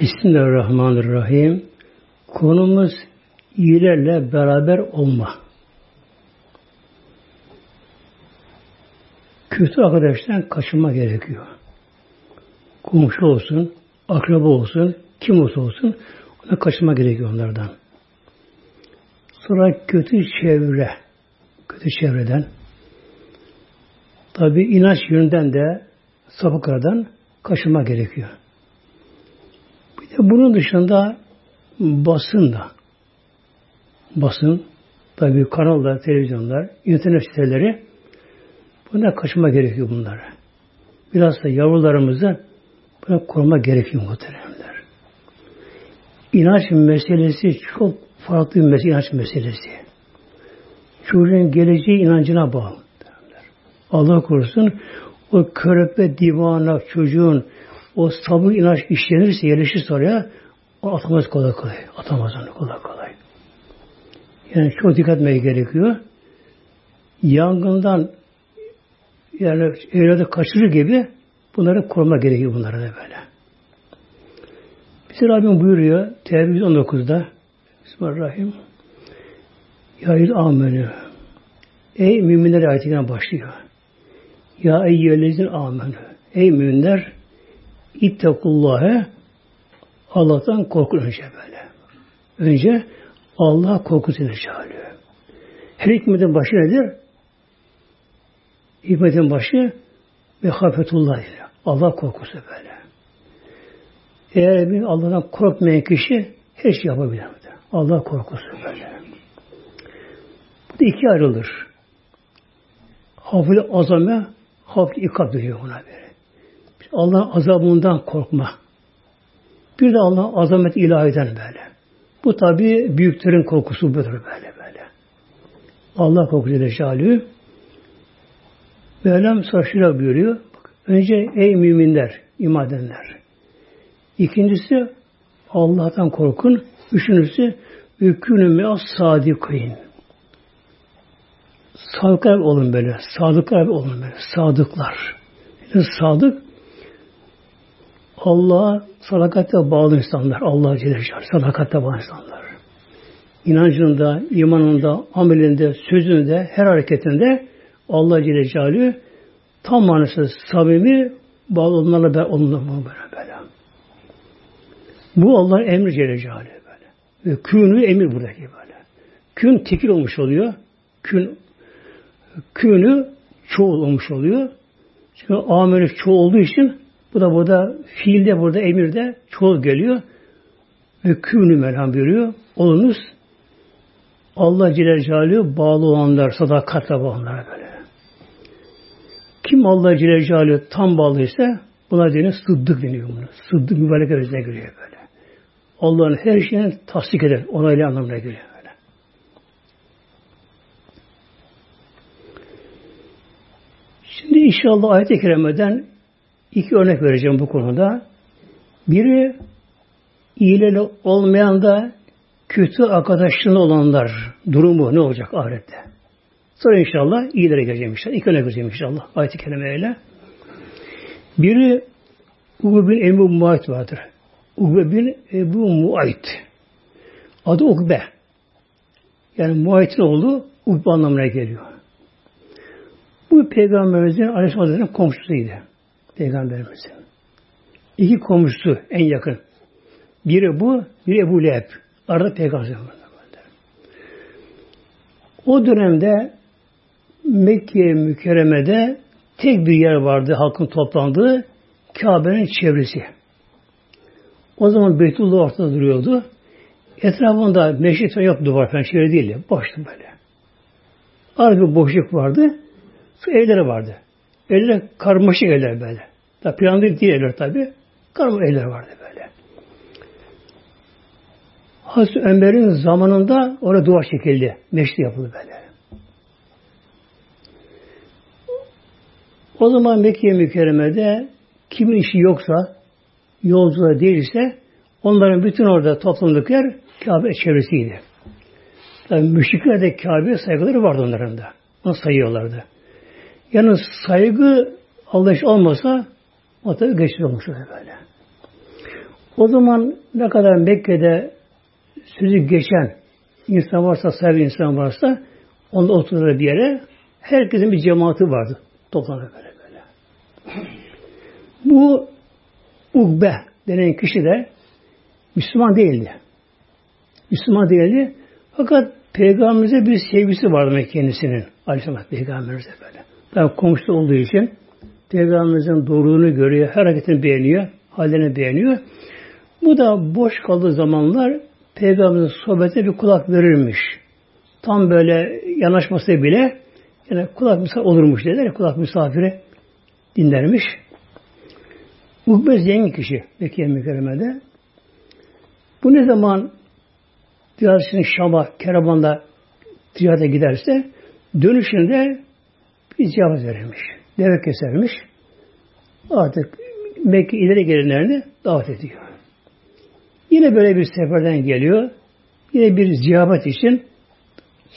Bismillahirrahmanirrahim. Konumuz iyilerle beraber olma. Kötü arkadaştan kaçınma gerekiyor. Komşu olsun, akraba olsun, kim olsa olsun ona kaçınma gerekiyor onlardan. Sonra kötü çevre, kötü çevreden tabi inanç yönünden de sapıklardan kaçınma gerekiyor. Bunun dışında basın da basın tabi kanallar, televizyonlar, internet siteleri buna kaçınma gerekiyor bunlara. Biraz da yavrularımızı buna koruma gerekiyor muhteremler. İnanç meselesi çok farklı bir mesele, inanç meselesi. Çocuğun geleceği inancına bağlı. Allah korusun o körpe divana çocuğun o sabır inanç işlenirse, yerleşirse oraya o atamaz kolay kolay. Atamaz onu kolay kolay. Yani çok dikkat etmeye gerekiyor. Yangından yani evladı kaçırır gibi bunları koruma gerekiyor bunlara da böyle. Bize Rabbim buyuruyor Tevbe 19'da Bismillahirrahmanirrahim Ya amenü Ey müminler ayetinden başlıyor. Ya eyyühellezin amenü Ey müminler İttekullâhe Allah'tan korkun önce böyle. Önce Allah korkusu çağırıyor. Her hikmetin başı nedir? Hikmetin başı ve hafetullah Allah korkusu böyle. Eğer bir Allah'tan korkmayan kişi her şey yapabilir. Allah korkusu böyle. Bu da iki ayrılır. Hafif azame, hafif ikab diyor buna böyle. Allah azabından korkma. Bir de Allah azamet ilahiden böyle. Bu tabi büyüklerin korkusu budur böyle böyle. Allah korkusu Celle Mevlam şöyle buyuruyor. Bak, önce ey müminler, iman. İkincisi Allah'tan korkun. Üçüncüsü ükünü me'as sadikîn. Sadıklar olun böyle. Sadıklar olun böyle. Sadıklar. Yani sadık Allah'a sadakatle bağlı insanlar. Allah Celle sadakatle bağlı insanlar. İnancında, imanında, amelinde, sözünde, her hareketinde Allah Celle Celaluhu tam manası samimi bağlı onlarla onunla böyle böyle. Bu Allah'ın emri Celle Celaluhu böyle. Ve künü emir buradaki böyle. Kün tekil olmuş oluyor. Kün künü çoğul olmuş oluyor. Çünkü ameli çoğu olduğu için bu da burada fiilde burada emirde çoğul geliyor. Ve künü melham buyuruyor. Olunuz Allah Celle Celaluhu bağlı olanlar, sadakatle bağlananlar böyle. Kim Allah Celle Celaluhu tam bağlıysa buna deniyor sıddık deniyor buna. Sıddık mübarek arasına giriyor böyle. Allah'ın her şeyini tasdik eder. Onaylı anlamına giriyor böyle. Şimdi inşallah ayet-i kerimeden iki örnek vereceğim bu konuda. Biri iyileri olmayan da kötü arkadaşlığında olanlar durumu ne olacak ahirette? Sonra inşallah iyilere geleceğim inşallah. İlk öne geleceğim inşallah. Ayet-i kerimeyle. Biri Ukbe bin Ebu Muayt vardır. Ukbe bin Ebu Muayt. Adı Ukbe. Yani Muayt'in oğlu Ukbe anlamına geliyor. Bu Peygamberimizin Aleyhisselatü'nün komşusuydu. Peygamberimizin. İki komşusu en yakın. Biri bu, biri Ebu Leheb. Arada peygamber O dönemde Mekke mükerremede tek bir yer vardı halkın toplandığı Kabe'nin çevresi. O zaman Beytullah ortada duruyordu. Etrafında meşrit yok duvar falan çevre değildi. Boştu böyle. Arada bir boşluk vardı. Evleri vardı. Evler karmaşık evler böyle. Da plan değil evler tabi. Karma evler vardı böyle. Hazreti Ömer'in zamanında orada duvar çekildi. Meşri yapıldı böyle. O zaman Mekke mükerremede kimin işi yoksa, yolcular değilse onların bütün orada toplumdaki yer Kabe çevresiydi. Tabi müşrikler de Kabe'ye saygıları vardı onların da. Onu sayıyorlardı. Yani saygı Allah olmasa o tabi geçmiş olmuş böyle. O zaman ne kadar Mekke'de sözü geçen insan varsa, sahibi insan varsa onda oturur bir yere herkesin bir cemaati vardı. Toplanır böyle böyle. Bu Ugbe denen kişi de Müslüman değildi. Müslüman değildi. Fakat Peygamberimize bir sevgisi vardı kendisinin. Aleyhisselam Peygamberimize böyle. Tabi komşu olduğu için Peygamberimizin doğruluğunu görüyor, her hareketini beğeniyor, hallerini beğeniyor. Bu da boş kaldığı zamanlar Peygamberimizin sohbetine bir kulak verirmiş. Tam böyle yanaşması bile yani kulak misafir olurmuş derler. Kulak misafiri dinlermiş. Ukbe zengin kişi Mekke mükerremede. Bu ne zaman ticaretini Şam'a, Keraban'da ticarete giderse dönüşünde cevap verilmiş. Deve kesermiş. Artık Mekke ileri gelenlerini davet ediyor. Yine böyle bir seferden geliyor. Yine bir ziyaret için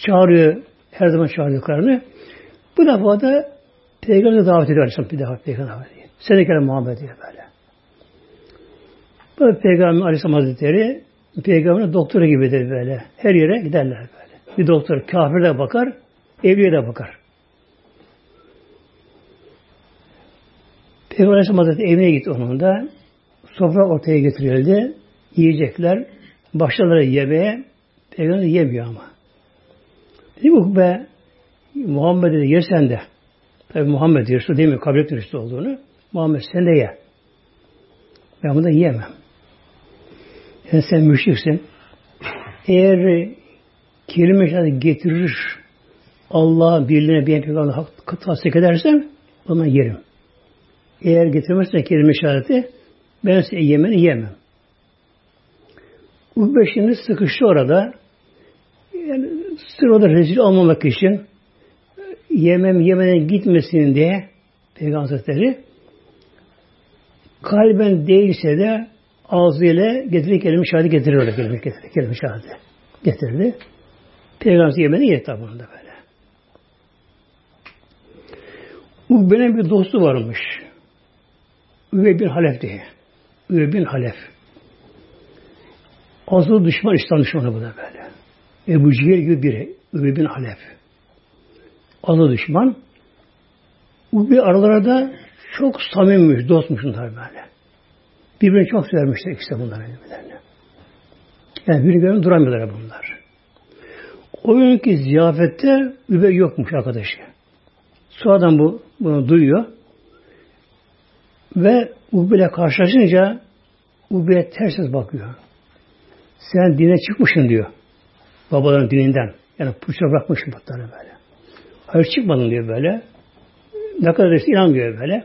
çağırıyor her zaman çağırdıklarını. Bu defa da Peygamber'e davet ediyor Aleyhisselam bir defa Peygamber davet ediyor. Seni kere Muhammed diye böyle. Böyle Peygamber Aleyhisselam Hazretleri Peygamber'in doktoru gibidir böyle. Her yere giderler böyle. Bir doktor kafir de bakar, evliye de bakar. Peygamber Aleyhisselam Hazretleri evine gitti onun da. Sofra ortaya getirildi. Yiyecekler. Başladılar yemeğe. Peygamber yemiyor ama. Dedi bu be Muhammed dedi yersen de. Tabi Muhammed diyor. Şu demiyor. Kabul işte olduğunu. Muhammed sen de ye. Ben bunu yiyemem. Yani sen müşriksin. Eğer kelime şehadet getirir Allah birliğine bir peygamber tasdik edersen o zaman yerim. Eğer getirmezsen kelime şehadeti ben size yemeni yemem. Ukbe şimdi sıkıştı orada. Yani sır orada rezil olmamak için yemem yemeden gitmesin diye Peygamber Hazretleri kalben değilse de ağzıyla getirir kelime şahidi getirir orada kelime getirir kelime şahidi getirdi. Peygamber yemeni yedi tabağında böyle. Ukbe'nin bir dostu varmış. Üve bin Halef diye. Üve bin Halef. Azılı düşman, İslam düşmanı bu da böyle. Ebu Cihir gibi biri. Üve bin Halef. Azılı düşman. Ukbe aralarda çok samimmiş, dostmuş bunlar böyle. Birbirini çok severmişler ikisi bunlar birbirlerine. Yani birbirine duramıyorlar bunlar. O günkü ziyafette Übey yokmuş arkadaşı. Sonradan bu bunu duyuyor. Ve Ubey'le karşılaşınca Ubey'e ters bakıyor. Sen dine çıkmışsın diyor. Babaların dininden. Yani puçra bırakmışsın bunları böyle. Hayır çıkmadın diyor böyle. Ne kadar işte inanmıyor böyle.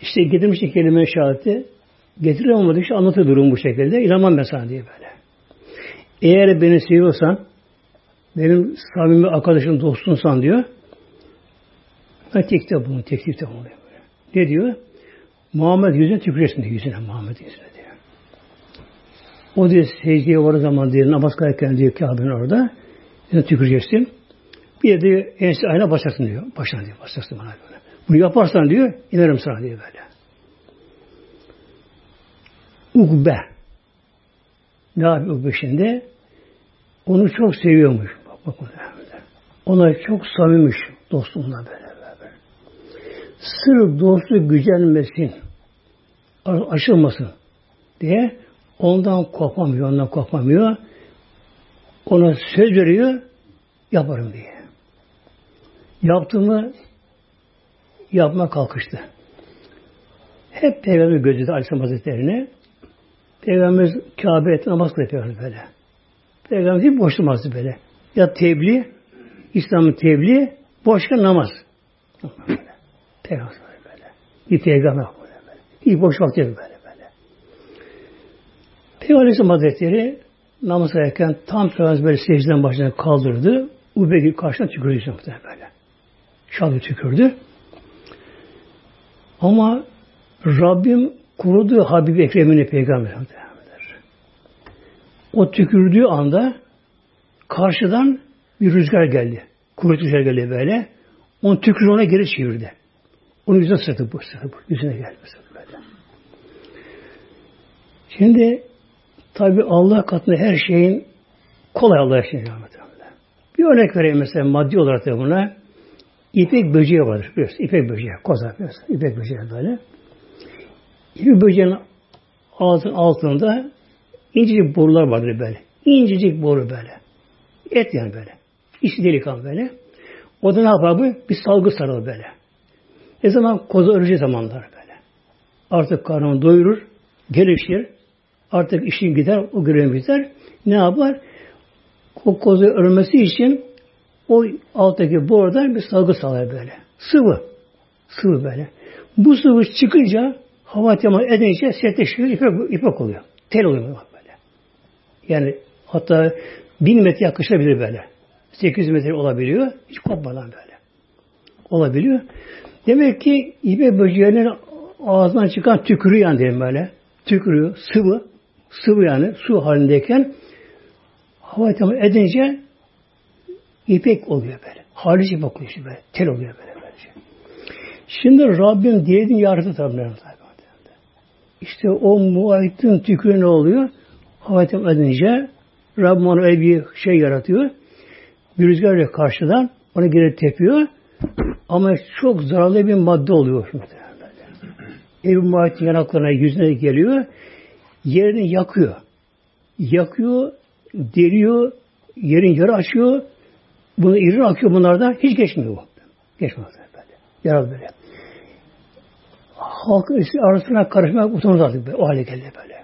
İşte getirmişti kelime şahati. Getiriyor olmadı işte anlatıyor durum bu şekilde. İnanmam ben sana diye böyle. Eğer beni seviyorsan benim samimi arkadaşım dostunsan diyor. Ben tekte bunu, teklifte bunu diyor. Ne diyor? Muhammed yüzüne tüküresin diyor. Yüzüne Muhammed yüzüne diyor. O diyor secdeye varı zaman diyor namaz kılarken diyor Kabe'nin orada yüzüne tüküreceksin. Bir de diyor ense ayna basacaksın diyor. Başına diyor basacaksın bana böyle. Bunu yaparsan diyor inerim sana diyor böyle. Ugbe. Ne yapıyor Ugbe şimdi? Onu çok seviyormuş. Bak, bak, Ona çok samimmiş dostumla böyle. Sırf dostu gücenmesin, aşılmasın diye ondan kopamıyor, ondan kopamıyor. Ona söz veriyor, yaparım diye. Yaptığımı yapma kalkıştı. Hep Peygamber gözüydü Aleyhisselam Hazretleri'ne. Peygamber Kabe etti, namaz kılıyor böyle. Peygamber hiç boş durmazdı böyle. Ya tebliğ, İslam'ın tebliğ, boşka namaz. Peygamber böyle. Bir peygamber böyle böyle. Hiç boş vakti yok böyle böyle. Peygamber Aleyhisselam Hazretleri namaz kılarken tam biraz böyle secdeden başına kaldırdı. Ube gibi karşına tükürdü böyle. Şalı tükürdü. Ama Rabbim kurudu Habibi Ekrem'ini peygamber O tükürdüğü anda karşıdan bir rüzgar geldi. Kuvvetli rüzgar geldi böyle. Onu tükürü ona geri çevirdi. Onun yüzüne sırtı bu, sırtı bu. Yüzüne geldi böyle. Şimdi tabi Allah katında her şeyin kolay Allah için Bir örnek vereyim mesela maddi olarak da buna. İpek böceği vardır biliyorsun. İpek böceği. Koza biliyorsun. İpek böceği böyle. İpek böceğin ağzının altında incecik borular vardır böyle. İncecik boru böyle. Et yani böyle. İçi delikan böyle. O da ne yapar bu? Bir salgı sarılır böyle. Ne zaman koza öreceği zamanlar böyle. Artık karnını doyurur, gelişir. Artık işin gider, o görev biter. Ne yapar? O kozu örmesi için o alttaki borudan bir salgı sağlar böyle. Sıvı. Sıvı böyle. Bu sıvı çıkınca hava temas edince sertleşiyor, ipek, ipek oluyor. Tel oluyor böyle. Yani hatta bin metre yaklaşabilir böyle. 800 metre olabiliyor. Hiç kopmadan böyle. Olabiliyor. Demek ki ipek böceğinin ağzından çıkan tükürüğü yani diyelim böyle. Tükürüğü, sıvı, sıvı yani su halindeyken hava temas edince ipek oluyor böyle. Harici ipek oluyor işte böyle. Tel oluyor böyle. Böylece. Şimdi Rabbim dilediğini yarattı tabi. İşte o muahitin tükürüğü ne oluyor? Hava temas edince Rabbim ona bir şey yaratıyor. Bir rüzgar karşıdan onu geri tepiyor. Ama çok zararlı bir madde oluyor. Ev muahitin yanaklarına, yüzüne geliyor. Yerini yakıyor. Yakıyor, deliyor, yerin yarı açıyor. Bunu iri akıyor bunlardan. Hiç geçmiyor bu. Geçmiyor böyle. Yaralı böyle. Halk arasına karışmak utanır artık böyle. O hale geldi böyle.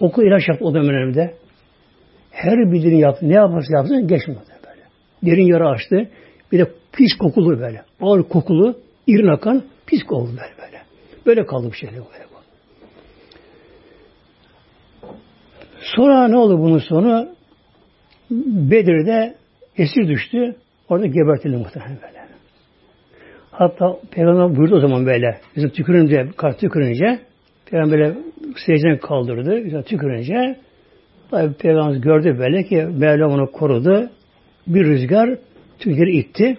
Okul ilaç yaptı o dönemde. Her bildiğini yaptı. Ne yaparsa yapsın geçmiyor böyle. Derin yara açtı. Bir de pis kokulu böyle. Ağır kokulu, irin akan pis kokulu böyle böyle. Böyle kaldı bir şeyler böyle. Sonra ne oldu bunun sonu? Bedir'de esir düştü. Orada gebertildi muhtemelen böyle. Hatta Peygamber buyurdu o zaman böyle. Bizim tükürünce, kart tükürünce Peygamber böyle secden kaldırdı. Bizim tükürünce tabi Peygamber gördü böyle ki Mevlam onu korudu. Bir rüzgar tükürü itti.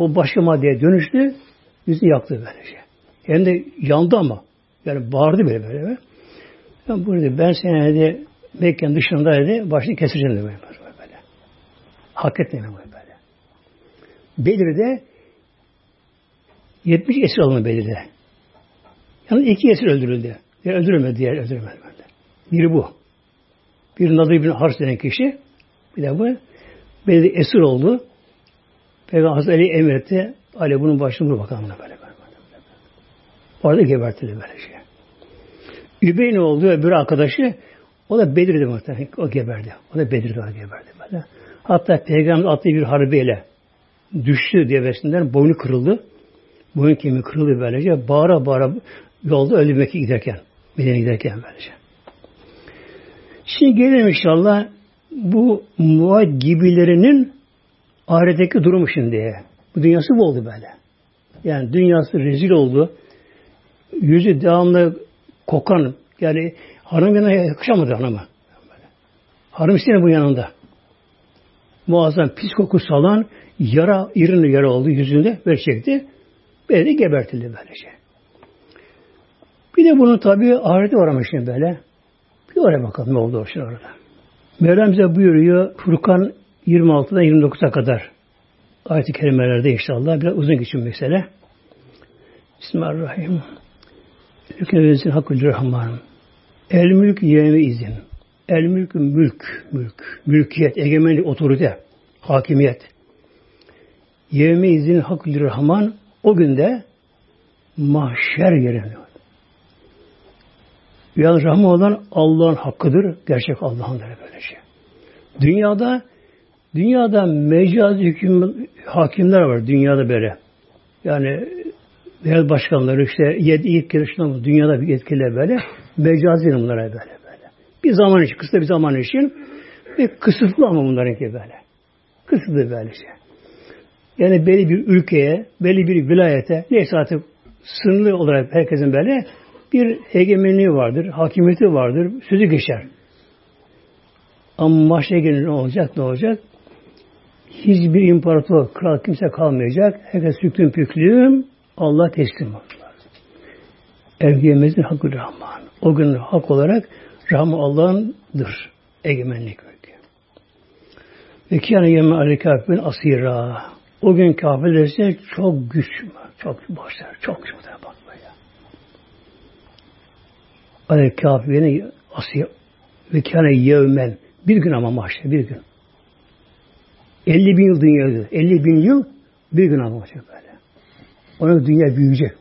O başka maddeye dönüştü. Yüzünü yaktı böylece. Hem de yandı ama. Yani bağırdı böyle böyle. Ben burada ben seni dedi Mekke'nin dışında dedi başını keseceğim dedi böyle. böyle. Hak etmiyor böyle. Bedir'de 70 esir alındı Bedir'de. Yani iki esir öldürüldü. Diğer öldürülmedi, diğer öldürülmedi. Böyle. Biri bu. Bir Nadir bin Hars denen kişi. Bir de bu. Bedir'de esir oldu. Peygamber Hazreti Ali emretti. Ali bunun başını vur bakalım böyle. böyle. Orada gebertildi böyle şey. Übey ne oldu? Öbür arkadaşı o da Bedir'de muhtemelen. O geberdi. O da Bedir'de o geberdi. Böyle. Hatta Peygamber attığı bir harbiyle düştü devesinden boynu kırıldı. Boyun kemiği kırıldı böylece. Bağıra bağıra yolda öldü Mekke giderken. Medine giderken böylece. Şimdi gelelim inşallah bu muad gibilerinin ahiretteki durumu şimdi. Bu dünyası bu oldu böyle. Yani dünyası rezil oldu. Yüzü devamlı kokan yani hanım yanına yakışamadı hanıma. Hanım istedi bu yanında. Muazzam pis koku salan yara, irin yara oldu yüzünde böyle çekti. Böyle gebertildi böylece. Bir de bunun tabi ahireti var ama şimdi böyle. Bir oraya bakalım ne oldu orada. Mevlam bize buyuruyor Furkan 26'dan 29'a kadar ayet-i kerimelerde inşallah biraz uzun geçiyor mesele. Bismillahirrahmanirrahim. Hükmevezin hakkı rahman. El mülk yevmi izin. El mülk mülk, mülk, mülkiyet, egemenlik, otorite, hakimiyet. Yevmi izin hakkı rahman o günde mahşer yerine. Yani rahman olan Allah'ın hakkıdır. Gerçek Allah'ın böyle şey. Dünyada dünyada mecazi hüküm, hakimler var dünyada böyle. Yani devlet başkanları işte yedi ilk yarışma dünyada bir yetkililer böyle mecazi bunlara böyle böyle. Bir zaman için, kısa bir zaman için ve kısıtlı ama bunlarınki böyle. Kısıtlı böyle şey. Yani belli bir ülkeye, belli bir vilayete, neyse artık sınırlı olarak herkesin böyle bir egemenliği vardır, hakimiyeti vardır, sözü geçer. Ama mahşere gelince ne olacak, ne olacak? Hiçbir imparator, kral kimse kalmayacak. Herkes süklüm püklüm, Allah teslim olur. Evliyemezin hakkı Rahman. O gün hak olarak Rahman Allah'ındır. Egemenlik mülkü. Ve kâne yeme aleyhi kâfirün asira. O gün kafirler ise çok güç çok başlar. Çok güç bak böyle. Aleyhi kâfirün asira. Ve kâne yevmen. Bir gün ama mahşer bir gün. 50 bin yıl dünyada. 50 bin yıl bir gün ama mahşer böyle. Ona dünya büyüyecek.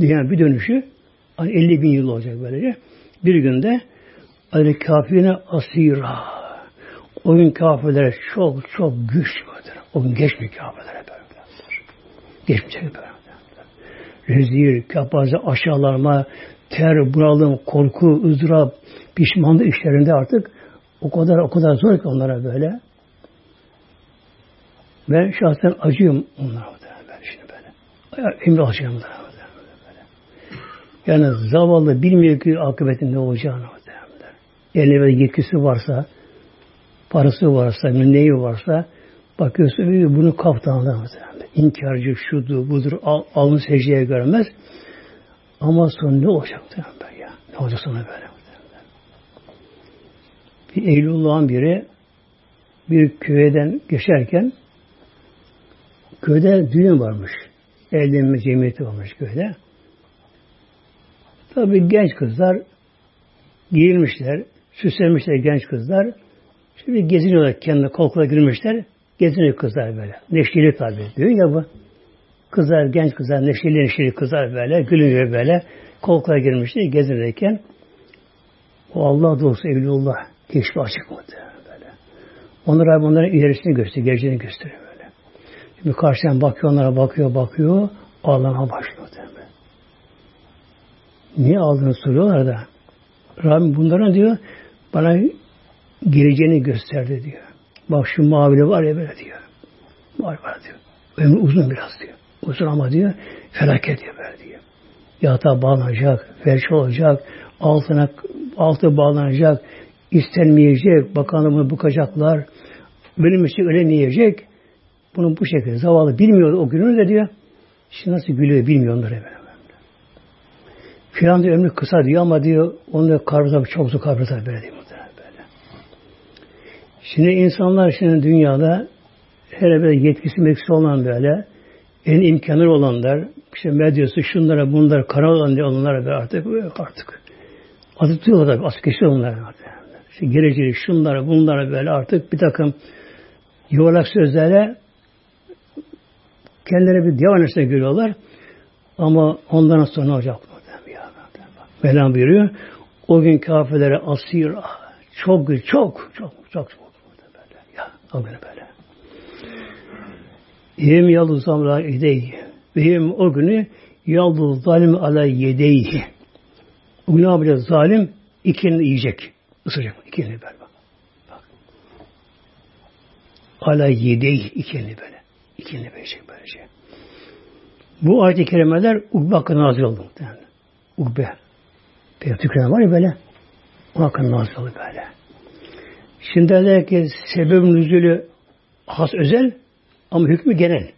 Dünya bir dönüşü 50 bin yıl olacak böylece. Bir günde Ali kafirine asira. O gün kafirlere çok çok güç vardır. O gün geçmiyor kafirlere böyle. Geçmeyecek böyle. Rezil, kapazı, aşağılanma, ter, bunalım, korku, ızdırap, pişmanlık işlerinde artık o kadar o kadar zor ki onlara böyle. Ben şahsen acıyorum onlara ben şimdi böyle. Emri alacağım onlara böyle. Yani zavallı bilmiyor ki akıbetin ne olacağını. Eline böyle yetkisi varsa, parası varsa, neyi varsa bakıyorsun bunu kaptanlar muhtemelen. İnkarcı, şudur, budur, al, alın secdeye görmez. Ama son ne olacak ben ya? Ne olacak sonra böyle? Bir Eylül'ün biri bir köyden geçerken köyde düğün varmış. Evlenme cemiyeti varmış köyde. Tabi genç kızlar giyilmişler, süslenmişler genç kızlar. Şimdi geziniyorlar kendine kolkula girmişler. Geziniyor kızlar böyle. Neşeli tabi diyor ya bu. Kızlar, genç kızlar, neşeli neşeli kızlar böyle, gülüyor böyle. Kolkula girmişler gezinirken o Allah doğrusu Evlullah keşfi açık mı böyle. Onlara bunların ilerisini gösteriyor, geleceğini gösteriyor. Şimdi karşıdan bakıyor, onlara bakıyor, bakıyor, ağlama başlıyor. Böyle. Niye aldığını soruyorlar da. Rabbim bunlara diyor, bana geleceğini gösterdi diyor. Bak şu mavili var ya böyle diyor. Var var diyor. Ömrü uzun biraz diyor. Uzun ama diyor felaket diyor böyle diyor. Yatağa bağlanacak, felç olacak, altına altı bağlanacak, istenmeyecek, bakanlığını bukacaklar, benim için ölemeyecek. Bunu bu şekilde zavallı bilmiyor o günü de diyor. Şimdi nasıl gülüyor bilmiyor onları böyle. Filan diyor ömrü kısa diyor ama diyor onu kabrda çok zor kabrda böyle diyor. Böyle. Şimdi insanlar şimdi dünyada hele böyle yetkisi metkisi olan böyle en imkanı olanlar işte medyası şunlara bunlara kanal olan diye olanlara böyle artık artık adı tutuyorlar tabii ask geçiyor onlara artık. İşte geleceği şunlara bunlara böyle artık bir takım yuvarlak sözlerle kendileri bir diyanet görüyorlar. Ama ondan sonra ne olacak? Mevlam buyuruyor. O gün kafirlere asir çok çok çok çok çok böyle. Ya o gün böyle. Yem yalu zamra edeyhi. Ve yem o günü yalu zalim ala yedeyhi. O gün ne yapacak? Zalim ikini yiyecek. Isıracak. İkini böyle bak. Ala yedeyhi ikini böyle. İkini böylece. Bu ayet-i kerimeler Ukbe hakkında nazil oldu. Yani. Ukbe. Peygamber var ya böyle. O hakkında nazil oldu böyle. Şimdi derler ki sebeb nüzülü has özel ama hükmü genel.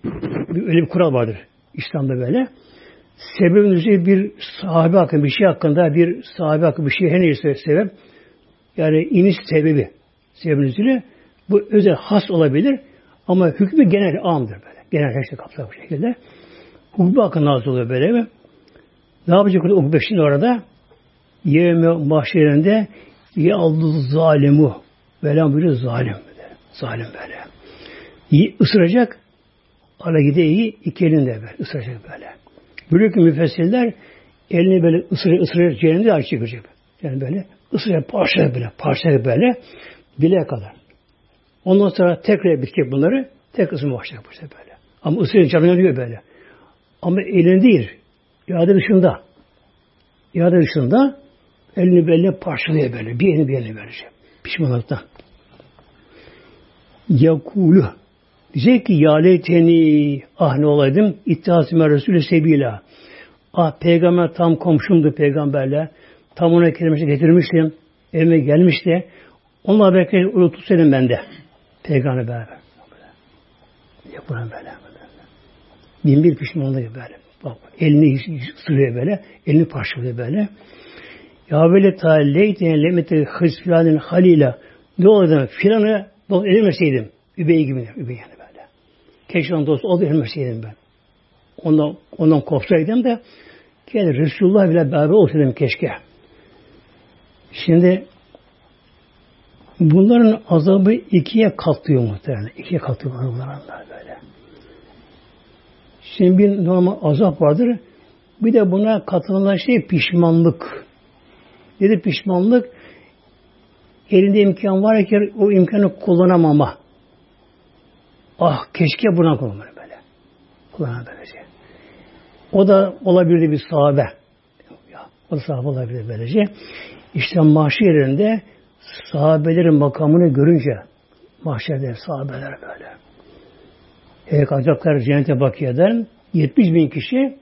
Öyle bir kural vardır İslam'da böyle. Sebeb nüzülü bir sahabe hakkında, bir şey hakkında, bir sahabe hakkında bir şey her neyse sebep. Yani iniş sebebi. Sebeb nüzülü bu özel has olabilir ama hükmü genel amdır böyle. Genel her şey kapsar bu şekilde. Hukuk hakkında nazil oluyor böyle mi? Ne yapacak Ukbe şimdi orada? Yevme mahşerinde yaldu zalimu. Velham buyuruyor zalim. Böyle. Zalim böyle. Isıracak. Ala gide iyi iki elinde böyle. Isıracak böyle. Böyle ki müfessirler elini böyle ısırır, ısırır cehennemde aç çıkacak. Yani böyle ısıracak parça böyle, parça böyle bile kadar. Ondan sonra tekrar bitecek bunları. Tek ısırma başlayacak böyle. Ama ısırınca canı yanıyor böyle. Ama elinde değil. İrade dışında. İrade dışında elini belli parçalıyor böyle. Bir elini bir elini böylece. Pişmanlıktan. Yakulu. Diyecek ki ya leyteni ah ne olaydım ittihasime Resulü sebila. Ah peygamber tam komşumdu peygamberle. Tam ona kelimesi getirmiştim. Evime gelmişti. Onunla belki unutursaydım ben de. Peygamber beraber. Yapılan böyle. Bin bir pişmanlığı böyle. Bak elini sürüyor böyle. Elini parçalıyor böyle. Ya böyle ta leytine lemete hısfilanin halila ne oldu filanı dost edilmeseydim. Übey gibi. Übey yani böyle. Keşke dost oldu edilmeseydim ben. Ondan, ondan kopsaydım da yani Resulullah bile beraber olsaydım keşke. Şimdi bunların azabı ikiye katlıyor muhtemelen. İkiye katlıyor bunlar böyle. Şimdi bir normal azap vardır. Bir de buna katılınan şey pişmanlık. Dedi pişmanlık elinde imkan var ki o imkanı kullanamama. Ah keşke buna kullanır böyle. Kullanan böylece. O da olabilirdi bir sahabe. O da sahabe olabilir böylece. İşte mahşer yerinde sahabelerin makamını görünce mahşerde sahabeler böyle. Hele kalacaklar cennete bakiyeden 70 bin kişi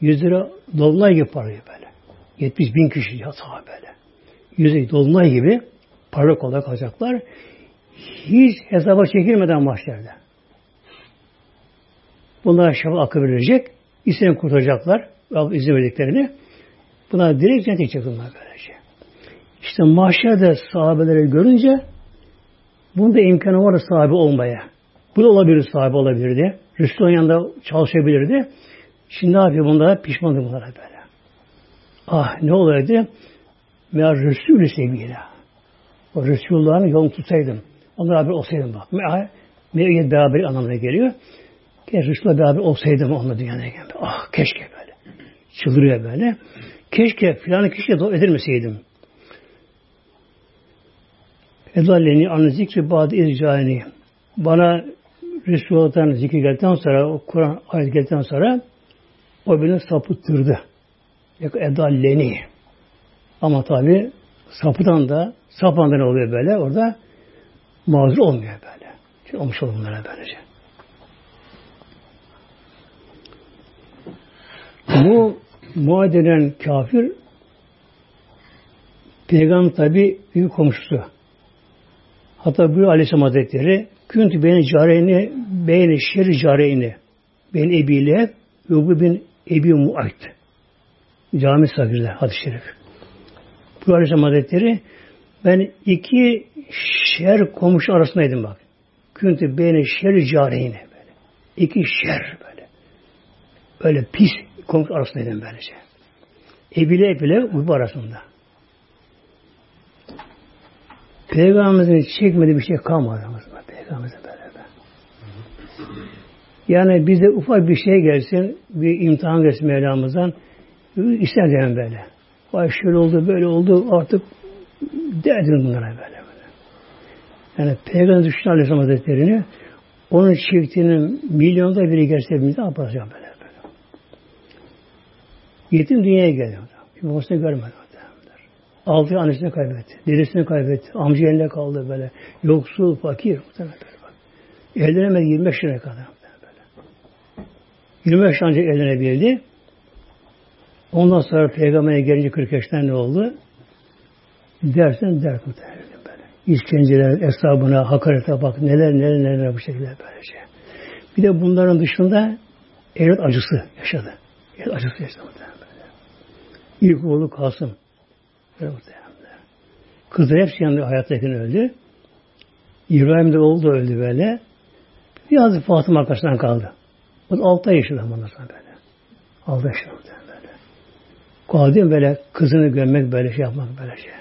100 lira dolunay gibi parayı böyle. 70 bin kişi ya sahabeler. 100 lira dolunay gibi para olarak kalacaklar. Hiç hesaba çekilmeden mahşerde. Bunlar şafa akı verilecek. İslam'ı kurtaracaklar. izin verdiklerini. Bunlar direkt cennete çekilirler böylece. İşte mahşerde sahabeleri görünce bunda imkanı var sahibi olmaya. Bu da olabilir sahibi olabilirdi. Resulullah'ın yanında çalışabilirdi. Şimdi ne yapıyor bunlara? Pişmandı bunlara böyle. Ah ne olaydı? Meğer Resulü sevgiyle. O Resulullah'ın yolunu tutsaydım. Onunla beraber olsaydım bak. Meğer, meğer beraber anlamına geliyor. Keşke Resulullah'la beraber olsaydım onunla dünyaya geldi. Ah keşke böyle. Çıldırıyor böyle. Keşke filanı dua edilmeseydim. Edalleni an zikri ba'de izcani. Bana Resulullah'tan zikir geldikten sonra, o Kur'an ayet geldikten sonra o beni sapıttırdı. Edalleni. Ama tabi sapıdan da sapan da ne oluyor böyle? Orada mazur olmuyor böyle. Çünkü olmuş olur bunlara böylece. Bu Muad denen kafir Peygamber tabi büyük komşusu. Hatta bu Aleyhisselam Hazretleri Küntü beni careyni beyni şer careyni ben ebiyle ve bu bin ebi muayt. Cami sakirde hadis-i şerif. Bu Aleyhisselam Hazretleri ben iki şer komşu arasındaydım bak. Küntü beni şer careyni böyle. İki şer böyle. Böyle pis komşu arasındaydım böylece. Ebile ebile uybu arasında. Peygamberimizin çekmediği bir şey kalmadı. Peygamberimizin böyle. Yani bize ufak bir şey gelsin, bir imtihan gelsin Mevlamızdan, ister yani böyle. Vay şöyle oldu, böyle oldu, artık derdin bunlara böyle. böyle. Yani Peygamber Düştü Aleyhisselam Hazretleri'ni onun çektiğinin milyonda biri gelse bir ne yapacağım böyle böyle. Yetim dünyaya geldi. Babasını görmedi. Altı annesini kaybetti. Dedesini kaybetti. Amca elinde kaldı böyle. Yoksul, fakir. Evlenemedi 25 yaşına kadar. Böyle. 25 ancak evlenebildi. Ondan sonra peygamber'e gelince 40 yaşından ne oldu? Dersen dert muhtemelen böyle. İşkenceler, hesabına, hakarete bak neler neler neler bu şekilde böylece. Bir de bunların dışında evlat acısı yaşadı. Evlat acısı yaşadı muhtemelen böyle. İlk oğlu Kasım. Kızlar hepsi yanında hayattayken öldü. İbrahim de oldu öldü böyle. Biraz Fatıma arkasından kaldı. O da 6 ay yaşında sonra böyle. 6 yaşında böyle. Kaldı böyle kızını gömmek böyle şey yapmak böyle şey.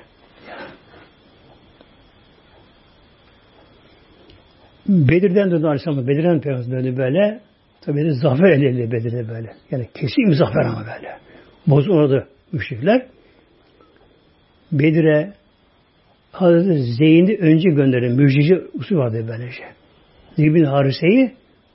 Bedir'den döndü Aleyhisselam. Bedir'den Peygamber döndü böyle. Tabi de zafer elde Bedir'de böyle. Yani kesin bir zafer ama böyle. Bozulmadı müşrikler. Bedir'e Hazreti Zeyn'i önce gönderdi. Müjdeci usul vardı böylece. Zeyd bin Harise'yi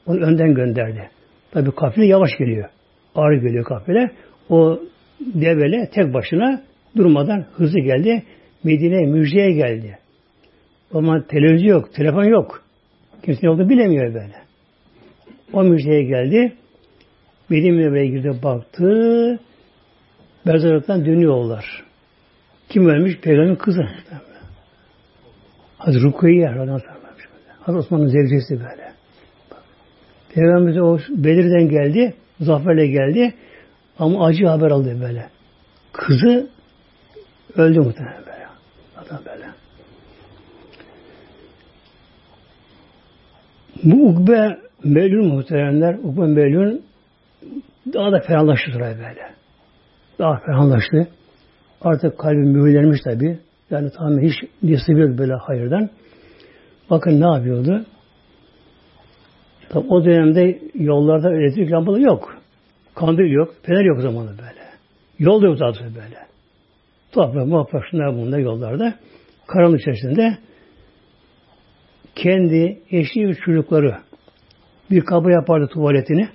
onu önden gönderdi. Tabi kafile yavaş geliyor. Ağır geliyor kafile. O devele tek başına durmadan hızlı geldi. Medine'ye müjdeye geldi. Ama televizyon yok, telefon yok. Kimse ne olduğunu bilemiyor böyle. O müjdeye geldi. Medine'ye girdi baktı. Mezarlıktan dönüyorlar. Kim ölmüş? Peygamberin kızı. Hazreti Rukiye Hazreti Osman'ın zevcesi böyle. Peygamberimiz o Bedir'den geldi. zaferle geldi. Ama acı haber aldı böyle. Kızı öldü muhtemelen böyle. Adam böyle. Bu Ukbe Melun muhteremler, Ukbe Melun daha da ferahlaştı böyle. Daha ferahlaştı. Artık kalbi mühürlenmiş tabi. Yani tamamen hiç nesibi yok böyle hayırdan. Bakın ne yapıyordu? Tabi o dönemde yollarda elektrik lambaları yok. Kandil yok. Fener yok o zaman böyle. Yol da yok zaten böyle. Toprak, muhabbet, şunlar bunlar yollarda. Karanlık içerisinde kendi eşi ve çocukları bir kabı yapardı tuvaletini.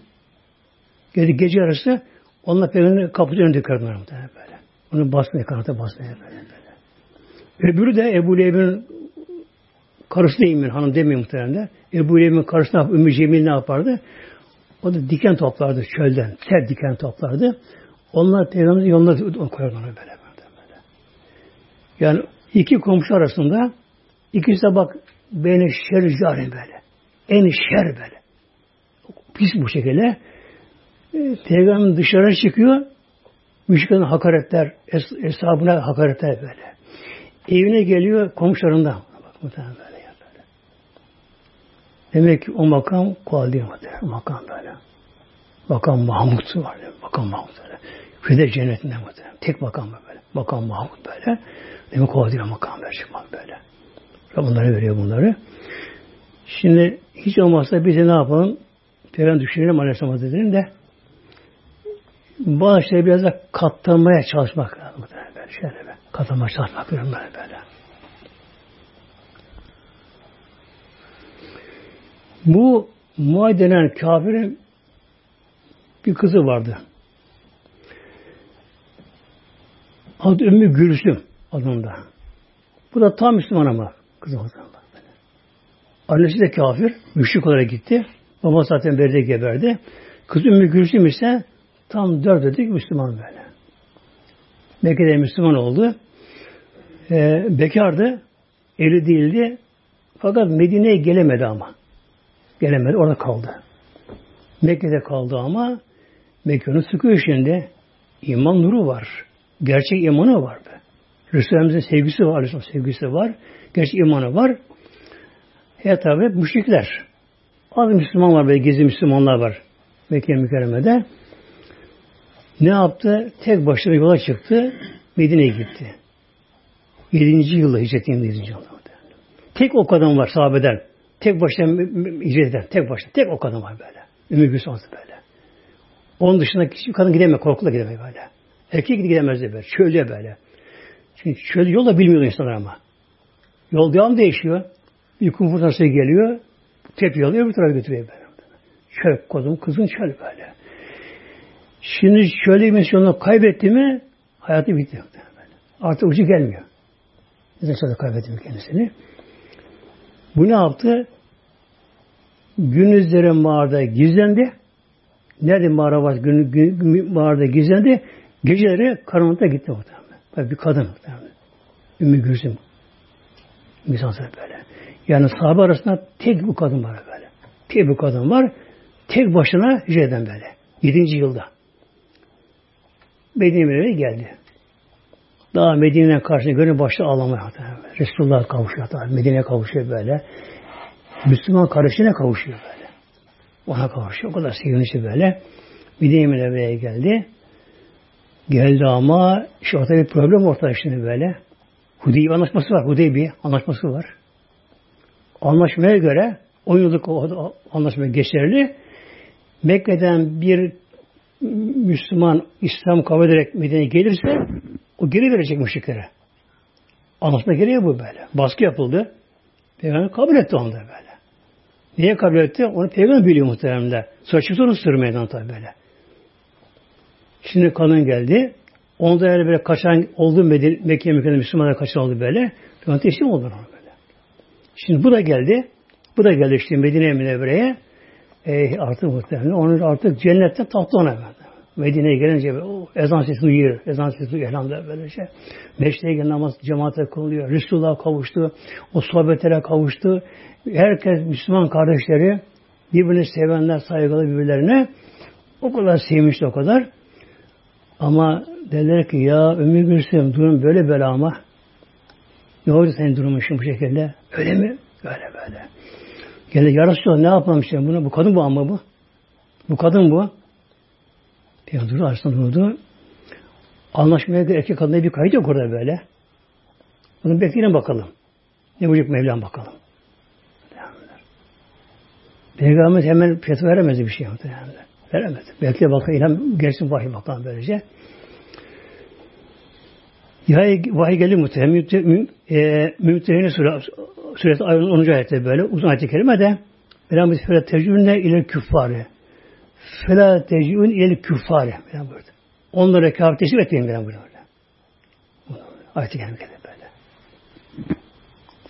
Gece, gece arası onunla peygamberin kapısı önünde kırdılar böyle. Onu basmaya, kanata basmaya böyle böyle. Öbürü de Ebu Leheb'in karısı değil mi? Hanım demiyor muhtemelen de. Ebu Leheb'in karısı ne yapar? Ümmü Cemil ne yapardı? O da diken toplardı çölden. Ter diken toplardı. Onlar peygamberin yoluna koyardı onu böyle, böyle, böyle. Yani iki komşu arasında ikisi de bak beni şer carim böyle. En şer böyle. Pis bu şekilde. E, Peygamber dışarı çıkıyor. Müşriklerin hakaretler, es hesabına hakaretler böyle. Evine geliyor komşularından. Bak böyle ya böyle. Demek ki o makam muhtemelen. Makam böyle. Makam Mahmut var. Makam Mahmut böyle. Fide cennetinde muhtemelen. Tek makam böyle. Makam Mahmut böyle. Demek kolay değil makam böyle çıkmak böyle. Bunları veriyor bunları. Şimdi hiç olmazsa biz de ne yapalım? Peygamber düşünelim Aleyhisselam Hazretleri'nin de bazı şeyleri biraz da katlanmaya çalışmak lazım. Böyle şöyle böyle. Katlanmaya çalışmak lazım böyle böyle. Bu Muay denen kafirin bir kızı vardı. Adı Ümmü Gülsüm adında. Bu da tam Müslüman ama kızım o zaman. Annesi de kafir. Müşrik olarak gitti. Baba zaten berde geberdi. Kız Ümmü Gülsüm ise tam dört dedik Müslüman böyle. Mekke'de Müslüman oldu. Ee, bekardı. Eli değildi. Fakat Medine'ye gelemedi ama. Gelemedi. Orada kaldı. Mekke'de kaldı ama Mekke'nin sıkıyor şimdi. İman nuru var. Gerçek imanı var be. Resulümüzün sevgisi var. Resulümüzün sevgisi var. Gerçek imanı var. Ya tabi müşrikler. Az Müslüman var böyle gizli Müslümanlar var. Mekke mükerremede. Ne yaptı? Tek başına yola çıktı. Medine'ye gitti. Yedinci yılda hicret yedinci yılda. Tek o kadın var sahabeden. Tek başına hicret eden. Tek başına. Tek o kadın var böyle. Ümmü Gülsüm böyle. Onun dışında hiçbir kadın gidemiyor. Korkuyla gidemiyor böyle. Erkek gidemez de böyle. Çölde böyle. Çünkü çölde yolda bilmiyordu insanlar ama. Yol devam değişiyor. Bir kum fırtınası geliyor. Tepi alıyor bir tarafa götürüyor böyle. Çöl kodum kızın çöl böyle. Şimdi şöyle misyonunu kaybetti mi hayatı bitti. Artık ucu gelmiyor. Neden kaybetti mi kendisini? Bu ne yaptı? Gündüzleri mağarada gizlendi. Nerede mağara var? Gün, gün, mağarada gizlendi. Geceleri karanlıkta gitti muhtemelen. Bir kadın muhtemelen. Ümmü Gülsüm. Misansır böyle. Yani sahabe arasında tek bu kadın var böyle. Tek bu kadın var. Tek başına hicreden böyle. Yedinci yılda. Medine'ye geldi. Daha Medine'nin karşısına gönül başta ağlamaya. Resulullah kavuşuyor. Medine'ye kavuşuyor böyle. Müslüman kardeşine kavuşuyor böyle. Ona kavuşuyor. O kadar sevinçli böyle. Medine'ye geldi. Geldi ama şu ortada bir problem ortada şimdi böyle. Hudeybi anlaşması var. Hudeybi anlaşması var. Anlaşmaya göre 10 yıllık anlaşma geçerli. Mekke'den bir Müslüman İslam kabul ederek Medine'ye gelirse o geri verecek müşriklere. Anlaşma gereği bu böyle. Baskı yapıldı. Peygamber kabul etti onu da böyle. Niye kabul etti? Onu peygamber biliyor muhtemelen. Sonra çıktı onu sürmeyden tabi böyle. Şimdi kanın geldi. Onda yani böyle kaçan oldu Medine, Mekke Müslümanlar kaçan oldu böyle. Peygamber teslim oldu ona böyle. Şimdi bu da geldi. Bu da geldi işte Medine Münevvere'ye. E, artık muhtemelen onun artık cennette tatlı ona böyle. Medine'ye gelince o ezan sesi duyuyor. Ezan sesi duyuyor elhamdülillah böyle şey. Meşteye gelen namaz cemaate kılıyor. Resulullah kavuştu. O sohbetlere kavuştu. Herkes Müslüman kardeşleri birbirini sevenler, saygılı birbirlerine O kadar sevmişti o kadar. Ama derler ki ya Ömür Gülsüm durum böyle böyle ama. Ne oldu senin durumun şimdi bu şekilde? Öyle mi? Böyle böyle. Geldi yarası ne yapalım işte bunu? Bu kadın bu ama bu. Bu kadın bu. Peygamber durdu, arasında durdu. Anlaşmaya erkek kadına bir kayıt yok orada böyle. Bunu bekleyelim bakalım. Ne bucuk Mevlam bakalım. Peygamber hemen fetva veremedi bir şey muhtemelen. Veremedi. Bekle bakalım. İlham gelsin vahiy bakalım böylece. Vahiy, vahiy geldi muhtemelen. Mümtehine suresi 10. ayette böyle uzun ayet-i kerime de Peygamber fela tecrübüne ile küffarı. Fela tecrübün ile küffarı. Onlara kâr teşrif etmeyin Peygamber böyle. Ayet-i kerime geldi böyle.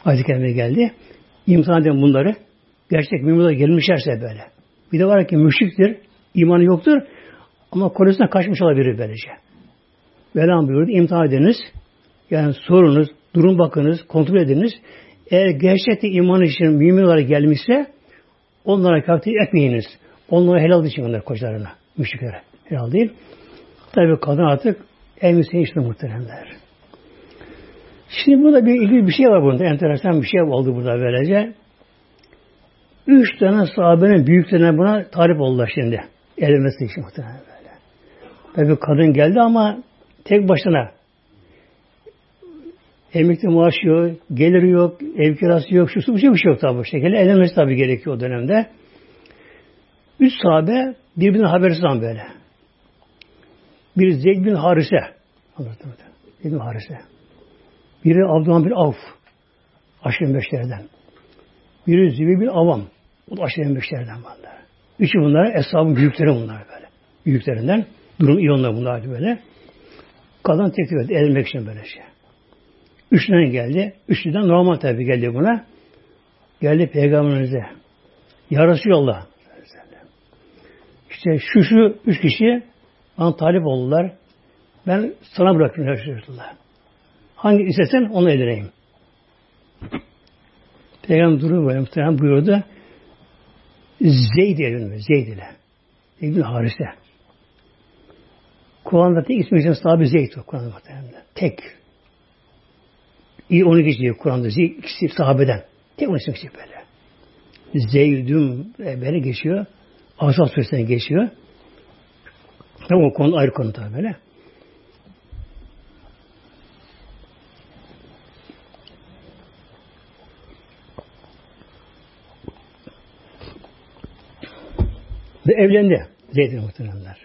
Ayet-i kerime geldi. İmtihan eden bunları gerçek müminler gelmişlerse böyle. Bir de var ki müşriktir, imanı yoktur ama konusuna kaçmış olabilir böylece. Velam buyurdu, imtihan ediniz. Yani sorunuz, durum bakınız, kontrol ediniz. Eğer gerçekten iman için mümin gelmişse onlara kafir etmeyiniz. Onlara helal için onlar kocalarına, müşriklere. Helal değil. Tabi kadın artık müstehin işte muhteremler. Şimdi burada bir ilgili bir şey var bunda. Enteresan bir şey oldu burada böylece. Üç tane sahabenin büyüklerine buna tarif oldular şimdi. Evlenmesi için böyle. Tabi kadın geldi ama tek başına. Emekli maaşı yok, geliri yok, ev kirası yok, şu su bir şey, bir şey yok tabi bu şekilde. Evlenmesi tabi gerekiyor o dönemde. Üç sahabe birbirine habersiz an böyle. Bir Zeyd bin Harise. Anlattım. Zeyd bin Harise. Biri Abdurrahman bin Avf. Aşırı beşlerden. Biri Zübeyir bin Avam. O da aşırı beşlerden bunlar. Üçü bunlar eshabın büyükleri bunlar böyle. Büyüklerinden. Durum iyi onlar bunlar böyle. Kadın teklif etti. Evlenmek için böyle şey. Üçünden geldi. Üçlüden normal tabi geldi buna. Geldi peygamberimize. Ya Resulallah. İşte şu şu üç kişi bana talip oldular. Ben sana bırakıyorum Resulullah. Hangi istesen onu edineyim. Peygamber duruyor böyle muhtemelen buyurdu. Zeyd evlenme. Zeyd ile. İbn Harise. Kur'an'da tek ismi için sahibi Zeyd o Kur'an'da muhtemelen. Tek. İyi onu geçiyor Kur'an'da. İkisi sahabeden. Tek ismi geçiyor böyle. Zeyd'üm e, böyle geçiyor. Asal Suresi'ne geçiyor. Tabi o konu ayrı konu tabi böyle. Ve evlendi. Zeyd'in muhteremler.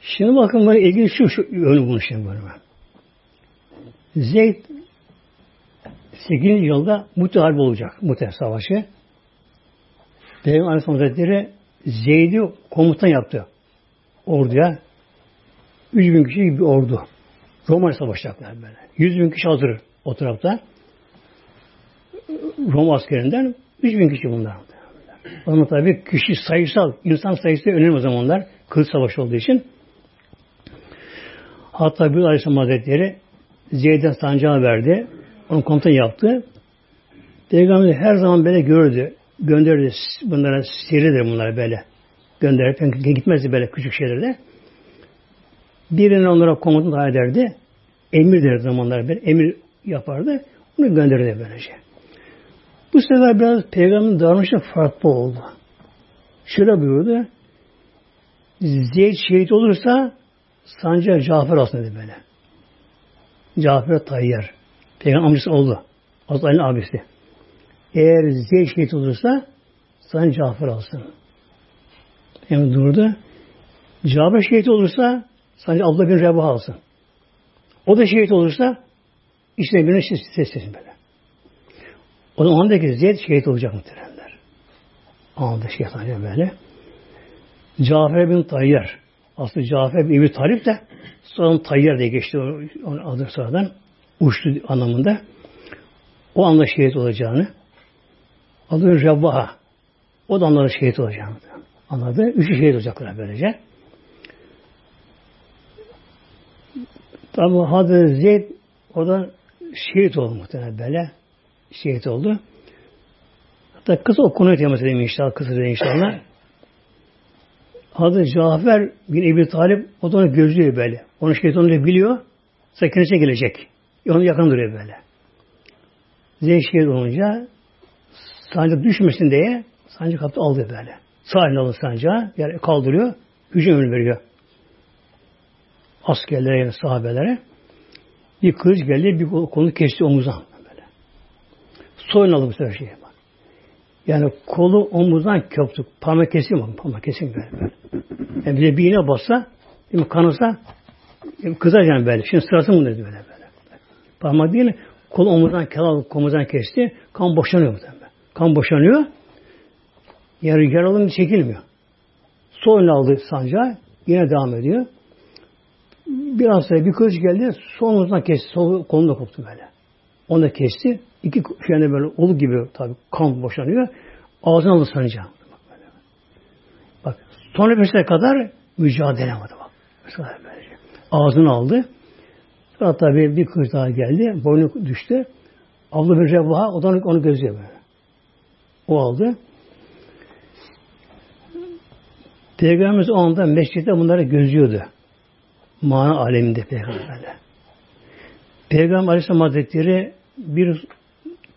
Şimdi bakın böyle ilgili şu, şu yönü bunu şimdi böyle. Zeyd 8. yılda Harbi olacak. Muhte Savaşı. Peygamber Aleyhisselam Hazretleri Zeyd'i komutan yaptı. Orduya. 3 bin kişi bir ordu. Roma savaşacaklar böyle. 100 bin kişi hazır o tarafta. Roma askerinden 3 bin kişi bunlar. Ama tabi kişi sayısal, insan sayısı önemli o zamanlar. Kılıç savaşı olduğu için. Hatta bir Aleyhisselam Hazretleri Zeyd'den sancağı verdi. Onu komutan yaptı. Peygamber her zaman böyle gördü. Gönderdi bunlara seridir bunlar böyle. Gönderdi. Gitmezdi böyle küçük şeylerde. Birini onlara komutan tayin ederdi. Emir derdi zamanlar bir emir yapardı. Onu gönderdi böylece. Bu sefer biraz peygamberin davranışı farklı oldu. Şöyle buyurdu. Zeyd şehit olursa sancağı Cafer alsın dedi böyle. Cafer Tayyar. Peygamber amcası oldu. Azrail'in abisi. Eğer Zeyd şehit olursa sana Cafer alsın. Peygamber durdu. Cafer şehit olursa sadece Allah bin Rebah alsın. O da şehit olursa işte birine seslesin böyle. O zaman da ki Zeyd şehit olacak muhteremler. Şehit olacak böyle. Cafer bin Tayyar. Aslında Cafer bin Ebi Talip de sonra Tayyar diye geçti onun adı sonradan. Uçtu anlamında. O anda şehit olacağını adı Rebbaha. O da anladı şehit olacağını. Anladı. Üçü şehit olacaklar böylece. Tabi Hazreti Zeyd o da şehit oldu muhtemelen böyle şehit oldu. Hatta kız o konuyu temas edeyim inşallah. Kız edeyim inşallah. Hazreti Cafer bin Ebi Talip o da onu gözlüyor böyle. Onu şeytan da biliyor. Sakınca gelecek. Onu yakın duruyor böyle. Zeyd şehit olunca sancak düşmesin diye sancak kaptı aldı böyle. Sağ elini aldı sancağı. Yani kaldırıyor. Hücum veriyor. Askerlere sahabelere. Bir kılıç geldi, bir kolu kesti omuzdan. Böyle. Soyun aldı bu sefer bak. Yani kolu omuzdan köptük. Parmak kesiyor mu? Parmak kesiyor böyle. böyle. Yani bir de bir iğne bassa, mi, kanırsa kızar yani böyle. Şimdi sırası mı dedi böyle böyle. Parmak değil, kolu omuzdan, kenar omuzdan kesti. Kan boşanıyor mu? Kan boşanıyor. Yani yaralım çekilmiyor. Soyun aldı sancağı. Yine devam ediyor. Biraz sonra bir kılıç geldi. Sol omuzdan kesti. Sol kolunu da koptu böyle. Onu da kesti. İki yani böyle olu gibi tabi kan boşanıyor. Ağzına aldı sancağı. Bak son nefesine kadar mücadele yapmadı bak. Ağzını aldı. Sonra tabi bir kız daha geldi. Boynu düştü. Abla bir revaha o da onu gözüyor böyle. O aldı. Peygamberimiz o anda mescitte bunları gözüyordu. Mana aleminde peygamberle. Peygamber Aleyhisselam Hazretleri bir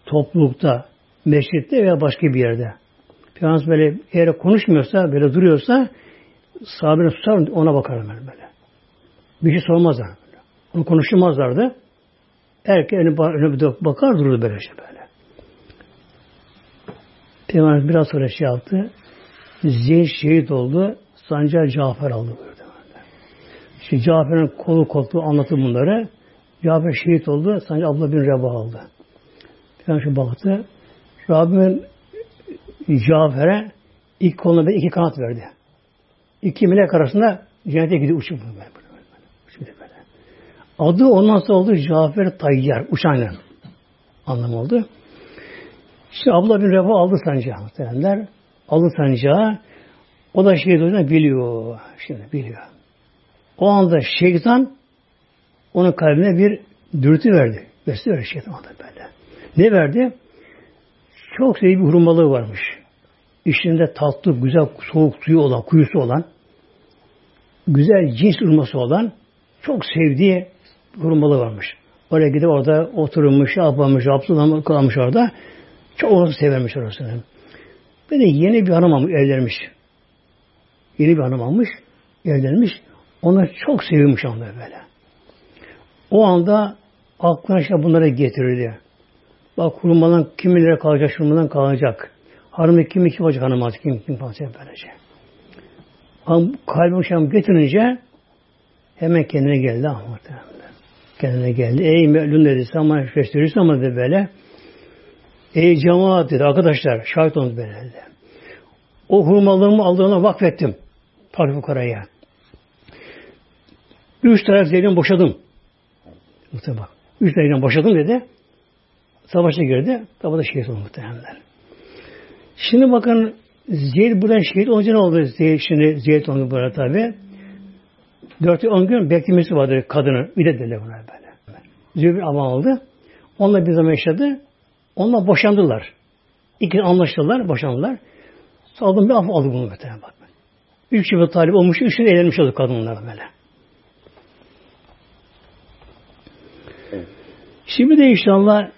toplulukta, mescitte veya başka bir yerde. Peygamber böyle eğer konuşmuyorsa, böyle duruyorsa sahabeler tutar ona bakar böyle. Bir şey sormazlar. Böyle. Onu konuşmazlardı. Erkek önüne, önüne bakar dururdu böyle şey böyle. Peygamber biraz sonra şey yaptı. Zeyd şehit oldu. Sancar Cafer aldı böyle. İşte Cafer'in kolu koptu anlattı bunları. Cafer şehit oldu. Sancar abla bin Reba aldı. Peygamber baktı. Rabbim Cafer'e ilk koluna bir iki kanat verdi. İki melek arasında cennete gidiyor uçup böyle. böyle, böyle. Adı ondan sonra oldu Cafer Tayyar. Uçan anlam oldu. İşte abla bir Reba aldı sancağı muhtemelenler. Aldı sancağı. O da şehit olduğunu biliyor. Şimdi biliyor. O anda şeytan onun kalbine bir dürtü verdi. Besle verdi şeytan da böyle. Ne verdi? Çok sevdiği bir hurmalığı varmış. İçinde tatlı, güzel, soğuk suyu olan, kuyusu olan, güzel cins hurması olan, çok sevdiği hurmalı varmış. Oraya gidip orada oturmuş, yapmamış, abdülhamı kalmış orada. Çok orası severmiş orasını. Bir de yeni bir hanım almış, evlenmiş. Yeni bir hanım almış, evlenmiş. Onlar çok sevilmiş anda böyle. O anda aklına işte bunları getirildi. Bak hurmadan kimilere kalacak, şurmadan kalacak. Hanımı kim kim olacak hanım artık kim kim kalacak böylece. Ama kalbim şam getirince hemen kendine geldi ama kendine geldi. Ey melun dedi ama gösterirse ama dedi böyle. Ey cemaat dedi arkadaşlar şahit olun böyle dedi. O hurmalığımı aldığına vakfettim. Tarif fukaraya. Üç taraf Zeyd'den boşadım. Muhtemelen. Üç tarafından boşadım dedi. Savaşa girdi. Tabi da şehit oldu muhtemelenler. Şimdi bakın Zeyd buradan şehit olunca ne oldu? Zeyd, şimdi Zeyd oldu burada tabi. Dört on gün beklemesi vardı kadının. Bir de deli buna böyle. Zübir ama aldı. Onunla bir zaman yaşadı. Onunla boşandılar. İki anlaştılar, boşandılar. Saldım bir af aldı bunu muhtemelen bak. Üç çift talip olmuş, üçünü eğlenmiş oldu kadınlar böyle. Şimdi de inşallah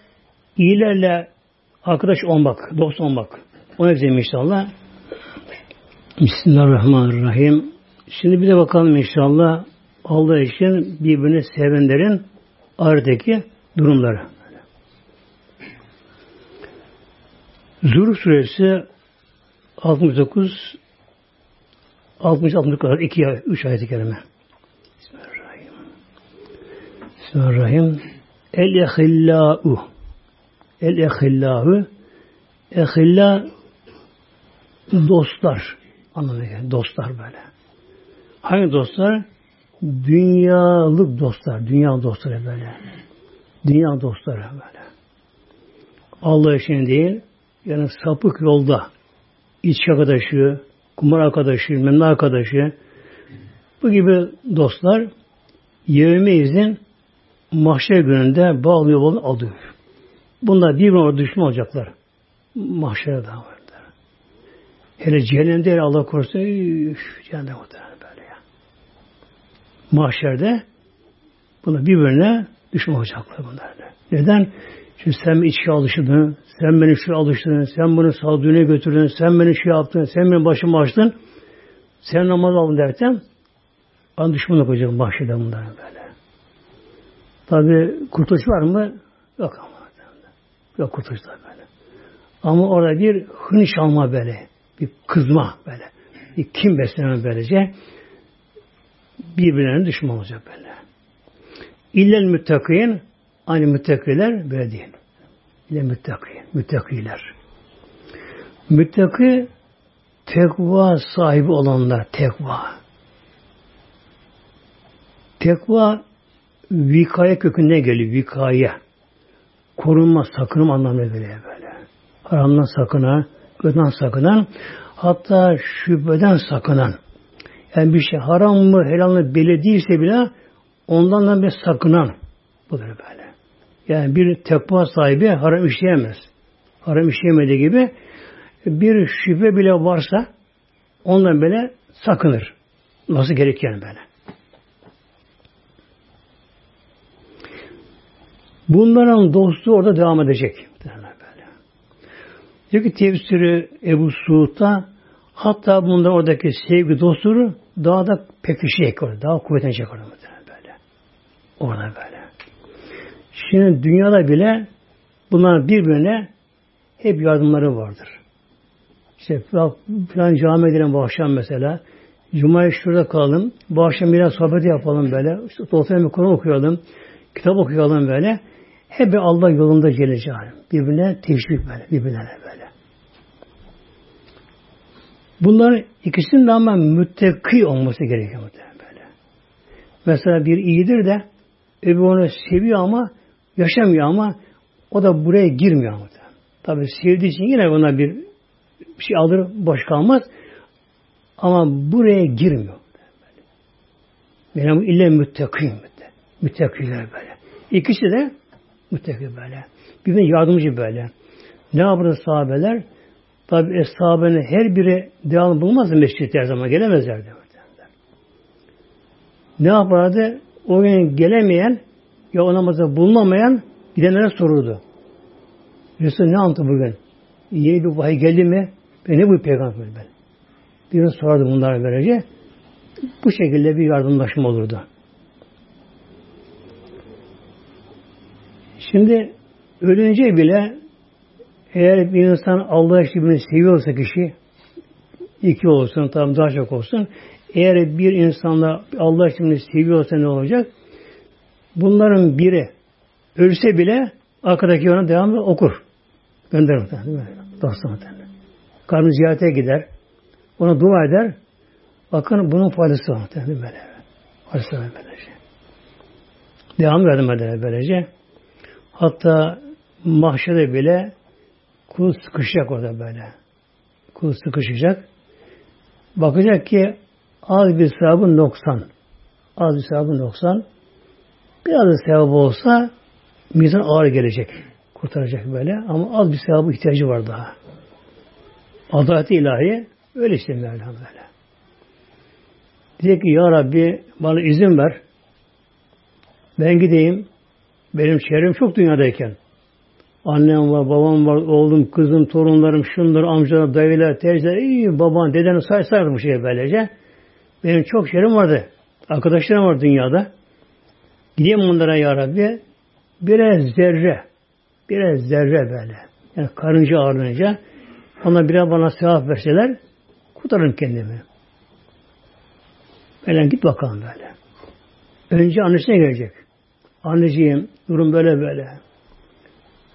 iyilerle arkadaş olmak, dost olmak. O yapacağım inşallah. Bismillahirrahmanirrahim. Şimdi bir de bakalım inşallah Allah için birbirini sevenlerin aradaki durumları. Zuhruf suresi 69 60 60 kadar 2 3 ayet-i kerime. Bismillahirrahmanirrahim. Bismillahirrahmanirrahim. El ehillâ'u El ehillâ'u Ehillâ dostlar gelir. Dostlar böyle. Hangi dostlar? Dünyalık dostlar. Dünya dostları böyle. Dünya dostları böyle. Allah için değil, yani sapık yolda içki arkadaşı, kumar arkadaşı, memle arkadaşı bu gibi dostlar yevme izin mahşer gününde bağlı yolunu alıyor. Bunlar birbirine düşman olacaklar. Mahşere daha vardır. Hele cehennemde Allah korusun üf, cehennem muhtemelen böyle ya. Mahşerde bunu birbirine düşman olacaklar bunlar. Neden? Çünkü sen içki alıştırdın, sen beni şu alıştırdın, sen bunu sağdüğüne götürdün, sen beni şu yaptın, sen benim başımı açtın, sen namaz aldın derken an düşmanlık olacak mahşede bunlar böyle. Tabi kurtuluş var mı? Yok ama. Yok kurtuluşlar böyle. Ama orada bir hınç alma böyle. Bir kızma böyle. Bir kim beslenen böylece birbirlerine düşman olacak böyle. İllel müttakiyin aynı müttakiler böyle değil. İllel müttakiyin. Müttakiler. Müttaki tekva sahibi olanlar tekva. Tekva vikaya köküne geliyor. Vikaya. Korunma, sakınma anlamına geliyor böyle. Haramdan sakınan, kötüden sakınan, hatta şüpheden sakınan. Yani bir şey haram mı, helal mı belli değilse bile ondan da bir sakınan. Budur böyle. Yani bir tekva sahibi haram işleyemez. Haram işleyemediği gibi bir şüphe bile varsa ondan böyle sakınır. Nasıl gereken böyle. Bunların dostu orada devam edecek. Böyle. Diyor ki tefsiri Ebu Suud'da hatta bunların oradaki sevgi dostları daha da pekişecek orada. Daha kuvvetlenecek orada böyle. Orada böyle. Şimdi dünyada bile bunların birbirine hep yardımları vardır. İşte falan cami edelim bu akşam mesela. Cuma'yı şurada kalalım. Bu akşam biraz sohbet yapalım böyle. İşte Dolfen'e Kur'an okuyalım. Kitap okuyalım böyle. Hep Allah yolunda Celle Celaluhu. Birbirine teşvik böyle. Birbirlerine böyle. Bunların ikisinin de ama müttaki olması gerekiyor böyle. Mesela bir iyidir de öbür onu seviyor ama yaşamıyor ama o da buraya girmiyor ama. Tabi sevdiği için yine ona bir şey alır boş kalmaz. Ama buraya girmiyor. Benim ille müttakiyim. Müttakiler böyle. İkisi de müttaki böyle. Birbirine yardımcı böyle. Ne yapıyor sahabeler? Tabi sahabenin her biri devam bulmaz mescitte her zaman gelemezlerdi. Ne yapardı? O gün gelemeyen ya o namaza bulunamayan gidenlere sorurdu. Resul ne anlattı bugün? Yeni bir vahiy geldi mi? Ben ne bu peygamber ben? Birine sorardı bunlara böylece. Bu şekilde bir yardımlaşma olurdu. Şimdi ölünce bile eğer bir insan Allah birbirini seviyorsa kişi iki olsun, tam daha çok olsun. Eğer bir insanla Allah birbirini seviyorsa ne olacak? Bunların biri ölse bile arkadaki ona devamlı okur. Gönderir muhtemelen. Dostu muhtemelen. Karnı ziyarete gider. Ona dua eder. Bakın bunun faydası var böyle. Faydası böylece. Devam verdim böylece. Hatta mahşede bile kul sıkışacak orada böyle. Kul sıkışacak. Bakacak ki az bir sevabı noksan. Az bir sevabı noksan. Biraz da sevabı olsa mizan ağır gelecek. Kurtaracak böyle. Ama az bir sevabı ihtiyacı var daha. Adalet ilahi öyle işte Mevlam böyle. Diyecek ki Ya Rabbi bana izin ver. Ben gideyim. Benim çevrem çok dünyadayken. Annem var, babam var, oğlum, kızım, torunlarım, şunlar, amcalar, dayılar, teyzeler, iyi baban, dedeni say bu şeye böylece. Benim çok şerim vardı. Arkadaşlarım var dünyada. Gideyim bunlara ya Rabbi. Biraz zerre, biraz zerre böyle. Yani karınca ağırlanınca ona biraz bana sevap verseler kurtarırım kendimi. Böyle git bakalım böyle. Önce annesine gelecek. Anneciğim durum böyle böyle.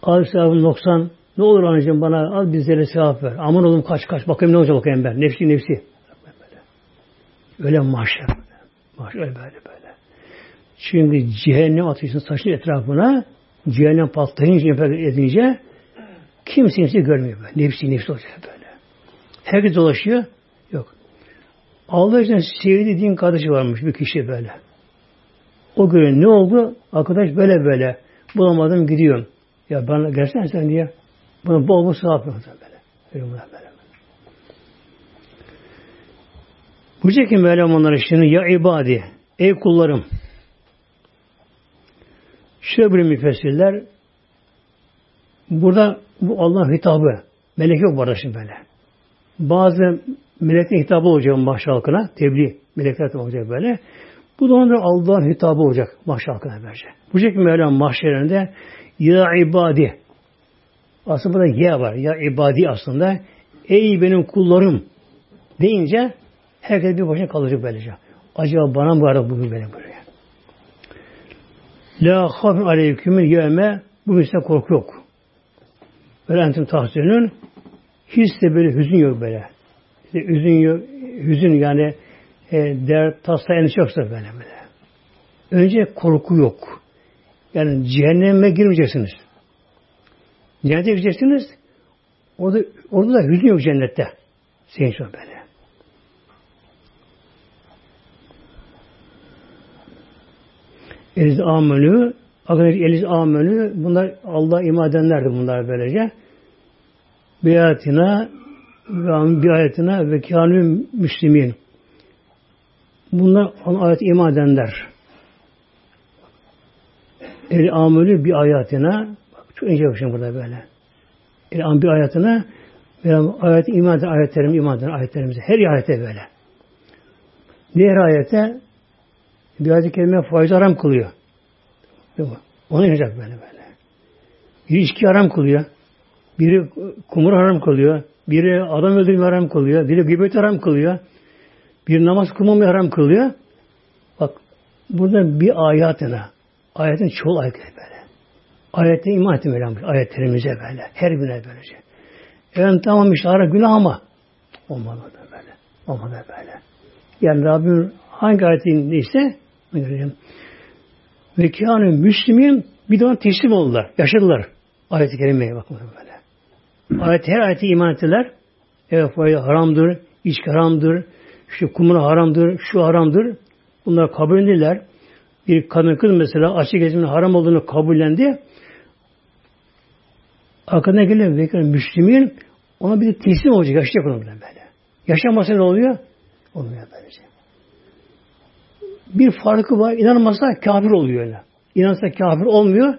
Az sevabım 90. Ne olur anneciğim bana az bizlere sevap ver. Aman oğlum kaç kaç. Bakayım ne olacak bakayım ben. Nefsi nefsi. Öyle mahşer. Mahşer öyle böyle böyle. Çünkü cehennem ateşinin saçın etrafına cehennem patlayınca edince kimse kimse görmüyor böyle. Nefsi nefsi olacak böyle. Herkes dolaşıyor. Yok. Allah için sevdiği din kardeşi varmış bir kişi böyle. O gün ne oldu? Arkadaş böyle böyle. Bulamadım gidiyorum. Ya bana gelsene sen diye. Buna bol bol sevap böyle. Böyle böyle. Bu ki Mevlam onlara şimdi ya ibadi, ey kullarım. Şöyle bir müfessirler burada bu Allah hitabı. Melek yok burada şimdi böyle. Bazı meleklerin hitabı olacak mahşer halkına. Tebliğ melekler olacak böyle. Bu da onların Allah'ın hitabı olacak mahşer halkına böylece. Bu şekilde Mevlam mahşerinde ya ibadi. Aslında burada ya var. Ya ibadi aslında. Ey benim kullarım deyince herkes bir başına kalacak böylece. Acaba bana mı var bugün benim buraya? La hafin aleykümün yevme bugün size korku yok. Böyle entim tahsilinin hiç de böyle hüzün yok böyle. İşte hüzün yok, hüzün yani e, dert, tasa, endişe yoksa böyle böyle. Önce korku yok. Yani cehenneme girmeyeceksiniz. Cennete gireceksiniz. Orada, orada da hüzün yok cennette. Senin şu böyle. Eliz amelü Eliz amelü bunlar Allah iman edenlerdi bunlar böylece. Biatina ve bir ayetine ve kânü müslimin. Bunlar ayet iman edenler. El amelü bir ayetine çok ince bakışım burada böyle. El an bir ve ayet iman eden ayetlerim iman eden ayetlerimize her ayete böyle. Diğer ayete bir ayet-i kerime faiz haram kılıyor. Ona inecek böyle böyle. Bir içki haram kılıyor. Biri kumur haram kılıyor. Biri adam öldürme haram kılıyor. Biri gıybet haram kılıyor. Bir namaz kılmamayı haram kılıyor. Bak burada bir ayetine. Ayetin çoğu ayet böyle. Ayette iman ettim öyle ayetlerimize böyle. Her birine böylece. Evet tamam işte ara günah ama olmadı böyle. Olmadı böyle. Yani Rabbim hangi ayetin ise ve kâne müslimin bir de ona teslim oldular. Yaşadılar. Ayet-i kerimeye bakın böyle. Ayet, her ayeti iman ettiler. Evet haramdır, içki haramdır, şu kumuna haramdır, şu haramdır. Bunlar kabul edildiler. Bir kadın kız mesela açık gezimin haram olduğunu kabullendi. Arkadan gelen vekil Müslümin ona bir teslim olacak. Yaşayacak onu böyle. Yaşamasa ne oluyor? Olmuyor böylece. Bir farkı var. İnanmazsa kafir oluyor öyle. İnansa kafir olmuyor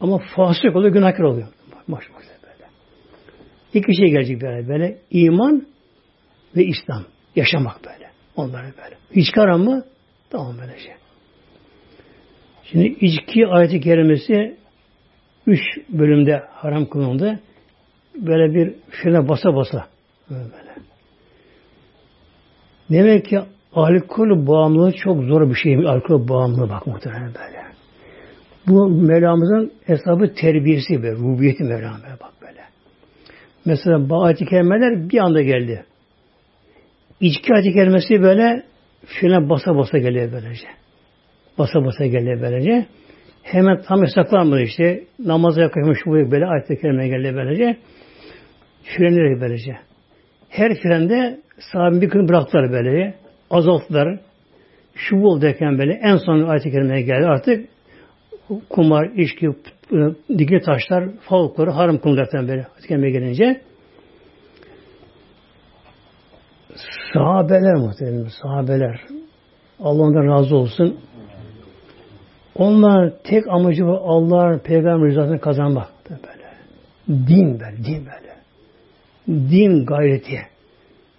ama fasık oluyor, günahkar oluyor. Baş başa böyle. İki şey gelecek böyle. Böyle iman ve İslam. Yaşamak böyle. Onları böyle. Hiç karan mı? Tamam böyle şey. Şimdi içki ayeti kerimesi üç bölümde haram kılındı. Böyle bir şöyle basa basa. Böyle. Demek ki alkol bağımlılığı çok zor bir şey. Alkol bağımlılığı bak muhtemelen böyle. Bu Mevlamızın hesabı terbiyesi be, rubiyeti Mevlam'a bak böyle. Mesela bu ayet kelimeler bir anda geldi. İçki ayet kelimesi böyle şuna basa basa geliyor böylece. Basa basa geliyor böylece. Hemen tam yasaklanmadı işte. Namaza yaklaşmış bu böyle ayet-i kerime geldi böylece. Frenleri böylece. Her frende sahibi bir kısmı bıraktılar böyle. Azalttılar. Şu bol derken böyle en son ayet-i kerimeye geldi. Artık kumar, içki, dikili taşlar, falkları haram kılınırken böyle ayet-i gelince sahabeler muhtemelen sahabeler Allah ondan razı olsun. Onlar tek amacı bu Allah'ın peygamber rızasını kazanmak böyle. Din böyle, din böyle. Din gayreti.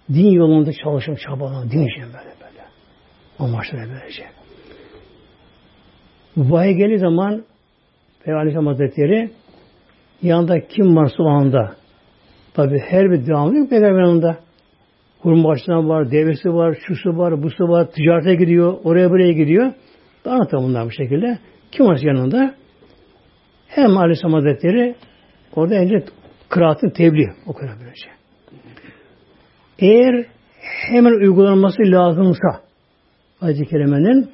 Din yolunda çalışan çabalan, din için böyle böyle. Amaçları böylece. Vahiy geldiği zaman Peygamber Aleyhisselam Hazretleri yanında kim varsa o anda tabi her bir devamlı yok Peygamber yanında. Hurmaçtan var, devesi var, şusu var, busu var, ticarete gidiyor, oraya buraya gidiyor. Dağıtıyor bunlar bu şekilde. Kim varsa yanında hem Aleyhisselam Hazretleri orada önce kıraatın tebliğ okuyor böylece. Eğer hemen uygulanması lazımsa Ayet-i Kerime'nin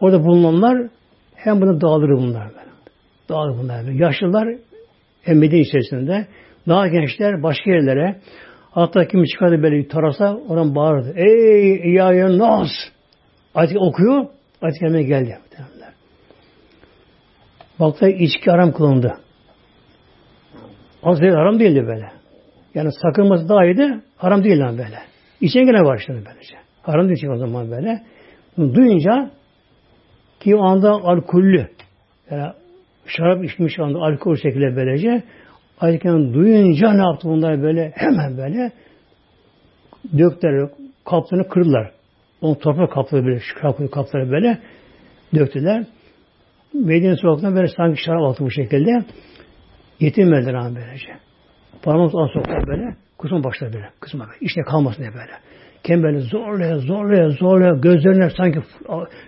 orada bulunanlar hem bunu dağılır bunlar. Dağılır bunlar. Yaşlılar Medine içerisinde daha gençler başka yerlere hatta kim çıkardı böyle tarasa oradan bağırdı. Ey ya ya nas! Ayet okuyor. Ayet-i Kerime geldi. Baktı içki haram kılındı. Az haram değildi böyle. Yani sakınması daha iyiydi, haram değil lan böyle. İçen gene başladı böylece. Haram değil o zaman böyle. Duyunca ki o anda alkollü yani şarap içmiş anda alkol şekilde böylece ayetken duyunca ne yaptı bunlar böyle hemen böyle döktüler kaplarını kırdılar. Onu toprak kapları böyle şarap kapları böyle döktüler. Medine sokaktan böyle sanki şarap altı bu şekilde yetinmediler ama böylece. Parmağımız az soktular böyle. Kusma başladı böyle. Kusma böyle. İşte kalmasın diye böyle. Kendi böyle zorlaya zorlaya zorlaya gözlerine sanki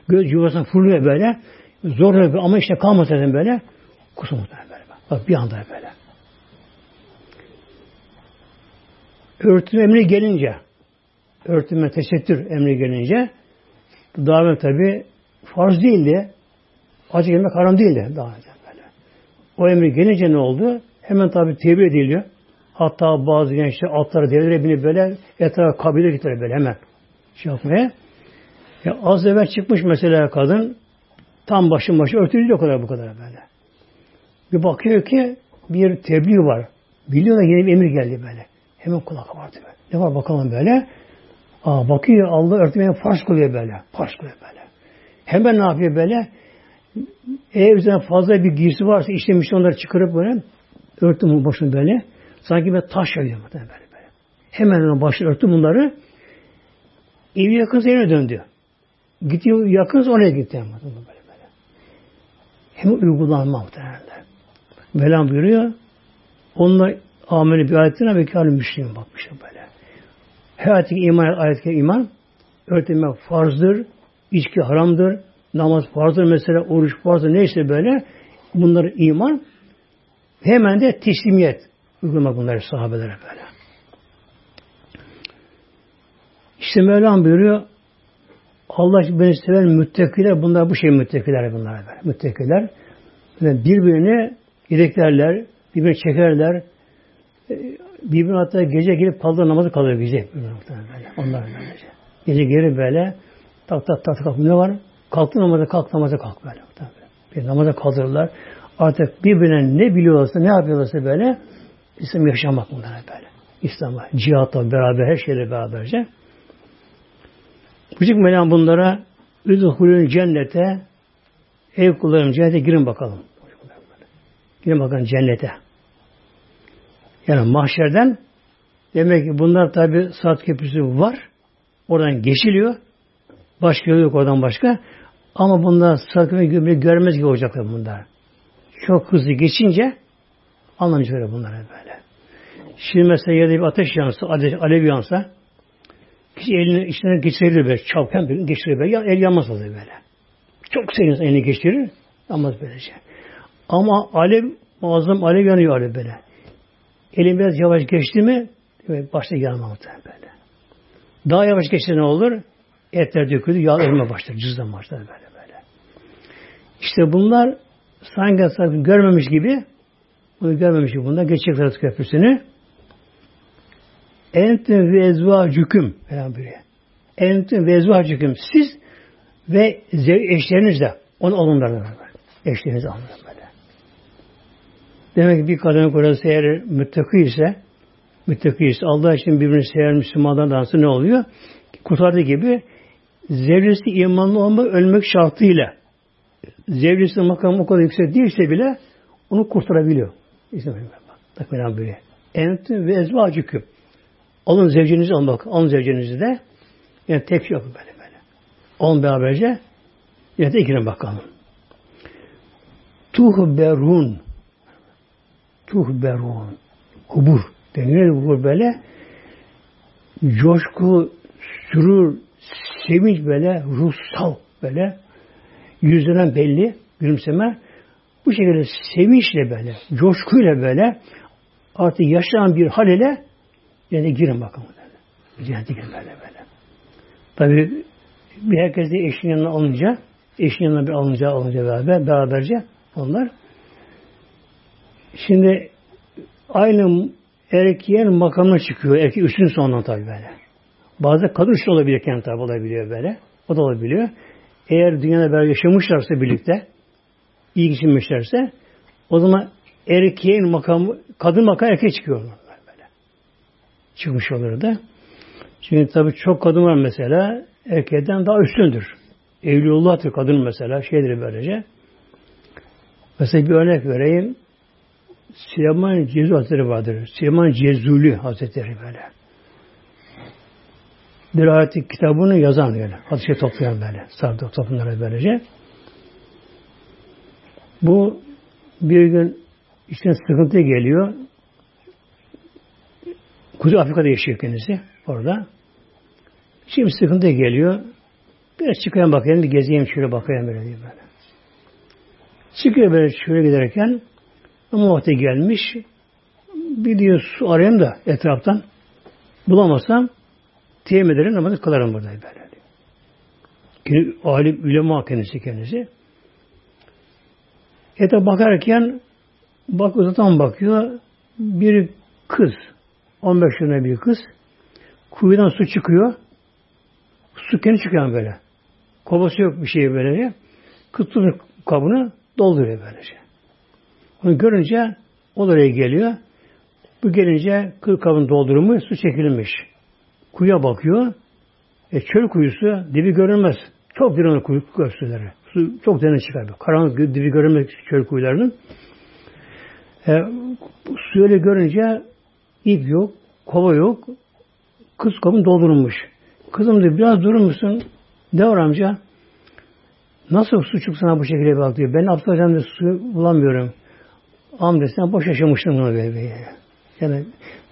göz yuvasına fırlıyor böyle. Zorlaya ama işte kalmasın böyle. Kusma böyle. Bak bir anda böyle. Örtünme emri gelince örtünme tesettür emri gelince davet tabi farz değildi. Acı yemek haram değildi daha önce böyle. O emri gelince ne oldu? Hemen tabi tevbe ediliyor. Hatta bazı gençler atları devlere binip böyle etrafa kabile getirir böyle hemen şey yapmaya. Ya az evvel çıkmış mesela kadın tam başın başı örtülü o kadar bu kadar böyle. Bir bakıyor ki bir tebliğ var. Biliyor da yeni bir emir geldi böyle. Hemen kulak böyle. Ne var bakalım böyle. Aa, bakıyor Allah örtmeye farz kılıyor böyle. Farz kılıyor böyle. Hemen ne yapıyor böyle? Eğer üzerine fazla bir giysi varsa işlemiş onları çıkarıp böyle örtüm başını böyle. Sanki böyle taş yayıyor böyle böyle. Hemen onun başını örttü bunları. Evi yakın yerine döndü. Gidiyor yakın oraya gitti. Böyle böyle. Hem uygulanma muhtemelen. Mevlam buyuruyor. Onunla ameli bir ayetine ve kâlü müşrimin bakmışım böyle. Hayatiki iman, ayetke iman örtünme farzdır, içki haramdır, namaz farzdır mesela, oruç farzdır, neyse böyle bunları iman hemen de teslimiyet uygulamak bunları sahabelere böyle. İşte Mevlam buyuruyor Allah beni seven müttakiler bunlar bu şey müttakiler bunlar böyle. Müttakiler birbirini yedeklerler, birbirini çekerler, birbirine hatta gece gelip kaldığı namazı kalıyor gece. Onlar böylece. Gece geri böyle tak tak tak tak ne var? Kalktı namaza kalk namaza kalk böyle. Bir namaza kaldırırlar. Artık birbirine ne biliyorlarsa ne yapıyorlarsa böyle İslam yaşamak bunlara böyle. İslam'a, cihatla beraber, her şeyle beraberce. Küçük Mevlam bunlara Üdhulün cennete ev kullarım cennete girin bakalım. Girin bakalım cennete. Yani mahşerden demek ki bunlar tabi saat köprüsü var. Oradan geçiliyor. Başka yok oradan başka. Ama bunlar saat köprüsü görmez gibi olacaklar bunlar. Çok hızlı geçince anlamış böyle bunlar böyle. Şimdi mesela yerde bir ateş yansa, ateş, alev yansa kişi elini içine geçirir böyle. Çapken bir geçirir böyle. Ya, el yanmaz oluyor böyle. Çok serin elini geçirir. Yanmaz böylece. Ama alev muazzam alev yanıyor alev böyle. Elim biraz yavaş geçti mi başta yanma böyle. Daha yavaş geçti ne olur? Etler dökülür, yağ erime başlar, cızdan başlar böyle böyle. İşte bunlar sanki, sanki görmemiş gibi bunu görmemiş gibi bunlar geçecekler Sırat Köprüsü'nü. Entüm ve ezvacüküm falan böyle. Entüm ve ezvacüküm siz ve eşleriniz de onu alınlar. Eşleriniz alınlar böyle. Demek ki bir kadının kocası eğer müttaki ise müttaki ise Allah için birbirini sever Müslümandan dansı ne oluyor? Kurtardığı gibi zevcesi imanlı olma ölmek şartıyla zevcesi makam o kadar yüksek değilse bile onu kurtarabiliyor. İşte böyle. böyle. Entüm ve ezvacüküm. Alın zevcinizi alın bak. Alın zevcinizi de. Yani tek şey yok böyle böyle. Alın beraberce. Yine de ikine bakalım. Tuhberun tuhberun. Hubur. Deniyor hubur böyle. Coşku, sürür, sevinç böyle, ruhsal böyle. Yüzünden belli, gülümseme. Bu şekilde sevinçle böyle, coşkuyla böyle artık yaşanan bir hal ile yani girin bakalım böyle. Cennete girin böyle böyle. Tabi bir herkes de eşin yanına alınca eşin yanına bir alınca alınca beraber beraberce onlar Şimdi aynı erkeğin makamına çıkıyor. Erkek üstün sonundan tabi böyle. Bazı kadın üstün olabilir kendi tabi olabiliyor böyle. O da olabiliyor. Eğer dünyada beraber yaşamışlarsa birlikte iyi geçinmişlerse o zaman erkeğin makamı kadın makamı erkeğe çıkıyor böyle. Çıkmış olur da. Çünkü tabii çok kadın var mesela erkekten daha üstündür. Evliyullah'tır kadın mesela şeydir böylece. Mesela bir örnek vereyim. Süleyman Cezul Hazretleri vardır. Süleyman Cezuli Hazretleri böyle. Bir ayet kitabını yazan böyle. Hadise toplayan böyle. Sardı toplumlara böylece. Bu bir gün işte sıkıntı geliyor. Kuzey Afrika'da yaşıyor kendisi orada. Şimdi sıkıntı geliyor. Biraz çıkayım bakayım, bir gezeyim şöyle bakayım böyle diye böyle. Çıkıyor böyle şöyle giderken ama vakti gelmiş. Bir diyor su arayayım da etraftan. Bulamazsam temin ederim namazı kılarım burada böyle. Diyor. Alim, ulema kendisi kendisi. Ete bakarken bak uzaktan bakıyor. Bir kız 15 yaşında bir kız kuyudan su çıkıyor. Su kendi çıkıyor böyle. Kovası yok bir şey böyle. Kıtır kabını dolduruyor böylece. Onu görünce o oraya geliyor. Bu gelince kır kabını doldurmuş, su çekilmiş. Kuyuya bakıyor. E, çöl kuyusu dibi görünmez. Çok derin kuyu gösterleri. Su çok derin çıkar. Karanlık dibi görünmez çöl kuyularının. E, suyu öyle görünce ip yok, kova yok. Kız kabını doldurulmuş. Kızım diyor biraz durur musun? Ne var amca? Nasıl su çıktı sana bu şekilde bak diyor. Ben abdest alacağım su bulamıyorum. Amca sen boş yaşamışsın bunu böyle. Yani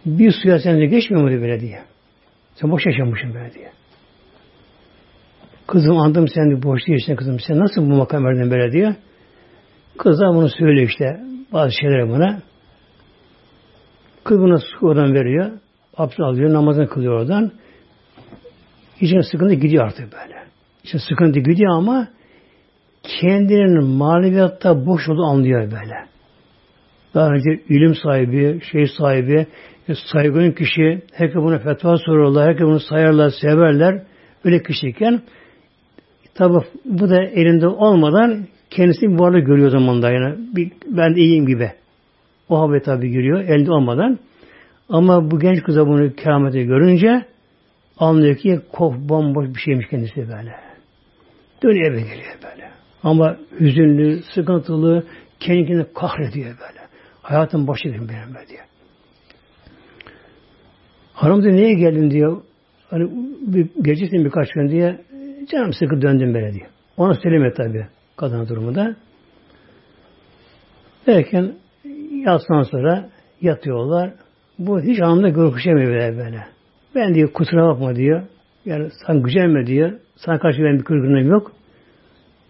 bir suya sen de geçmiyor mu böyle diye. Sen boş yaşamışsın böyle diye. Kızım andım sen boş değilsin kızım. Sen nasıl bu makam verdin böyle diye. Kız da bunu söylüyor işte. Bazı şeyler buna. Kız buna su oradan veriyor. Abdest alıyor. Namazını kılıyor oradan. İçine sıkıntı gidiyor artık böyle. İçine sıkıntı gidiyor ama kendinin maneviyatta boş olduğu anlıyor böyle. Daha önce ilim sahibi, şey sahibi, saygın kişi, herkes buna fetva sorarlar, herkes bunu sayarlar, severler. Öyle kişiyken tabi bu da elinde olmadan kendisini bir varlık görüyor zamanda yani. Bir, ben de iyiyim gibi. O haberi tabi görüyor elde olmadan. Ama bu genç kıza bunu kerameti görünce anlıyor ki kof bomboş bir şeymiş kendisi böyle. Dönüyor eve geliyor böyle. Ama hüzünlü, sıkıntılı, kendini kahrediyor böyle. Hayatın başı benim böyle diyor. Hanım diyor niye geldin diyor. Hani bir, gecesin birkaç gün diye canım sıkı döndüm böyle diyor. Ona söyleme tabi kadın durumunda. Derken yatsından sonra yatıyorlar. Bu hiç anında görüşemiyor böyle böyle. Ben diyor kusura bakma diyor. Yani sen gücenme diyor. Sana karşı benim bir kırgınlığım yok.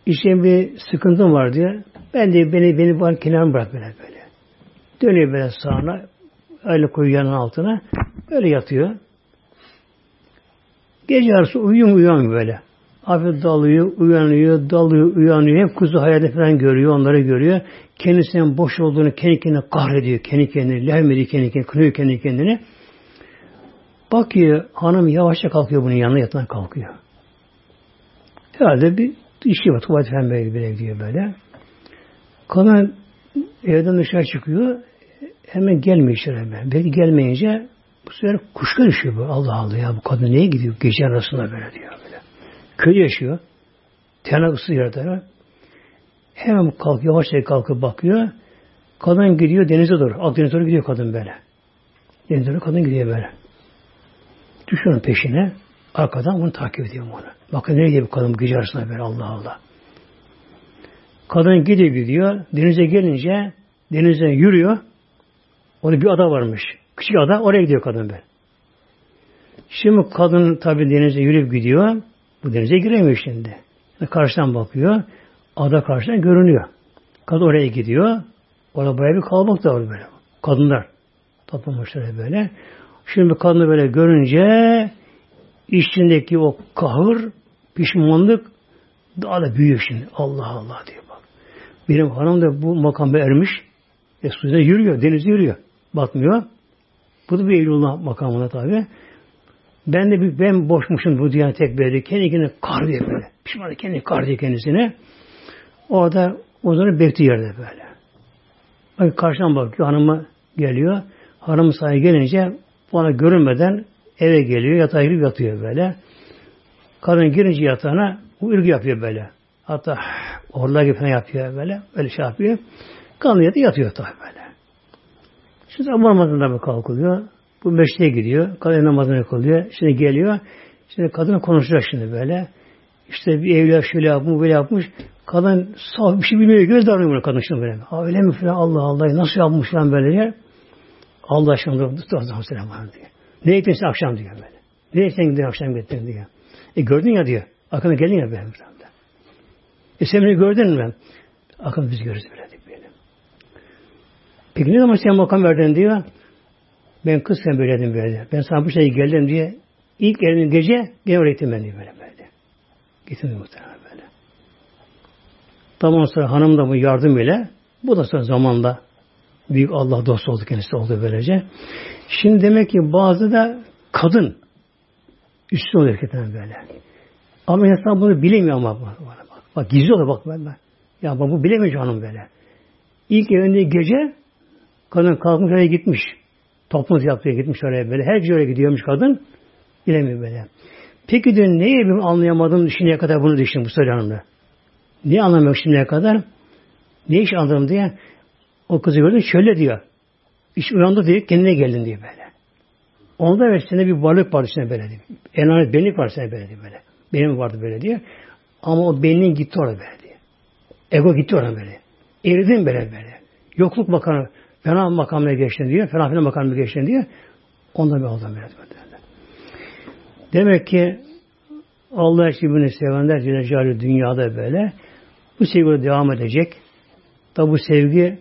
İşte bir sıkıntım var diyor. Ben de beni beni bana kenara bırak böyle böyle. Dönüyor böyle sağına. Öyle yanın altına. Böyle yatıyor. Gece yarısı uyuyor uyuyor böyle. Hafif dalıyor, uyanıyor, dalıyor, uyanıyor. Hep kuzu hayalde falan görüyor, onları görüyor. Kendisinin boş olduğunu kendi kendine kahrediyor. Kendi kendine, lehmediyor kendi kendine, kınıyor kendi kendine. Bakıyor, hanım yavaşça kalkıyor bunun yanına yatına kalkıyor. Herhalde bir işi var, tuvalet falan böyle, böyle diyor böyle. Kadın evden dışarı çıkıyor, hemen gelmiyor içeri hemen. Belki gelmeyince bu sefer kuşka düşüyor bu. Allah Allah ya bu kadın neye gidiyor gece arasında böyle diyor böyle. Köy yaşıyor. Tırnak ısı yerde. Hemen kalkıyor, yavaşça kalkıp bakıyor. Kadın gidiyor denize doğru. Akdeniz'e doğru gidiyor kadın böyle. Denize doğru kadın gidiyor böyle. Düşüyor peşine. Arkadan bunu takip ediyor onu. Bakın nereye gidiyor bu kadın bu gece arasında böyle Allah Allah. Kadın gidiyor gidiyor. Denize gelince denize yürüyor. Orada bir ada varmış. Küçük ada. Oraya gidiyor kadın böyle. Şimdi kadın tabi denize yürüyüp gidiyor. Bu denize giremiyor şimdi. Karşıdan bakıyor. Ada karşıdan görünüyor. Kadın oraya gidiyor. Orada bayağı bir kalabalık da var böyle. Kadınlar toplamışlar böyle. Şimdi kadını böyle görünce içindeki o kahır, pişmanlık daha da büyüyor şimdi. Allah Allah diyor. Benim hanım da bu makama ermiş. E suda yürüyor, deniz yürüyor. Batmıyor. Bu da bir Eylullah makamına tabi. Ben de bir, ben boşmuşum bu dünya tek böyle. Kendi kendine kar diye böyle. Pişman kendi kar diye kendisine. Orada uzanıp bekliyor yerde böyle. Bak karşıdan bakıyor hanıma geliyor. Hanım sahibi gelince bana görünmeden eve geliyor, yatağa girip yatıyor böyle. Kadın girince yatağına bu ürgü yapıyor böyle. Hatta orlar gibi falan yapıyor böyle. Öyle şey yapıyor. Kadın yatıyor, yatıyor tabi böyle. Şimdi sabah namazında bir kalkılıyor. Bu meşteye gidiyor. Kadın namazını kılıyor. Şimdi geliyor. Şimdi kadına konuşacak şimdi böyle. İşte bir evliya şöyle yapmış, böyle yapmış. Kadın sağ bir şey bilmiyor. Göz davranıyor kadın şimdi böyle. Ha öyle mi falan Allah Allah nasıl yapmış falan böyle diye. Allah aşkına Hazreti Selam diyor. Ne eklesin akşam diyor böyle. Ne eklesin akşam gittin diyor. E gördün ya diyor. Akına geldin ya benim. E sen beni gördün mü? Akın biz görürüz böyle diyor benim. Peki ne zaman sen makam verdin diyor. Ben kızken böyleydim böyle. Ben sana bu şeyi geldim diye ilk geldiğim gece gene öğrettim ben diyor böyle böyle. Getirdim muhtemelen böyle. Tamam sonra hanım da bu yardım ile bu da sonra zamanla büyük Allah dostu oldu kendisi oldu böylece. Şimdi demek ki bazı da kadın üstün oluyor hakikaten böyle. Ama insan bunu bilemiyor ama bak, bak, gizli oluyor bak ben. Ya bak bu bilemiyor canım böyle. İlk evinde gece kadın kalkmış oraya gitmiş. Toplumuz yaptığı gitmiş oraya böyle. Her gece oraya gidiyormuş kadın. Bilemiyor böyle. Peki diyor neye bir anlayamadım şimdiye kadar bunu düşün bu soru hanımda. Niye anlamıyorum şimdiye kadar? Ne iş anladım diye. O kızı gördüm şöyle diyor. İş uyandı diye kendine geldin diye böyle. Onda ve bir varlık vardı içinde böyle diyor. Enanet benlik var sende böyle diyor böyle. Benim vardı böyle diyor. Ama o benliğin gitti orada böyle. Ego gitti orada böyle. Eridin böyle böyle. Yokluk makamı, fena makamına geçtin diyor. Fena fena makamına geçtin diyor. Ondan bir aldım böyle. Demek ki Allah için bunu sevenler Celle dünyada böyle. Bu sevgi devam edecek. Tabi bu sevgi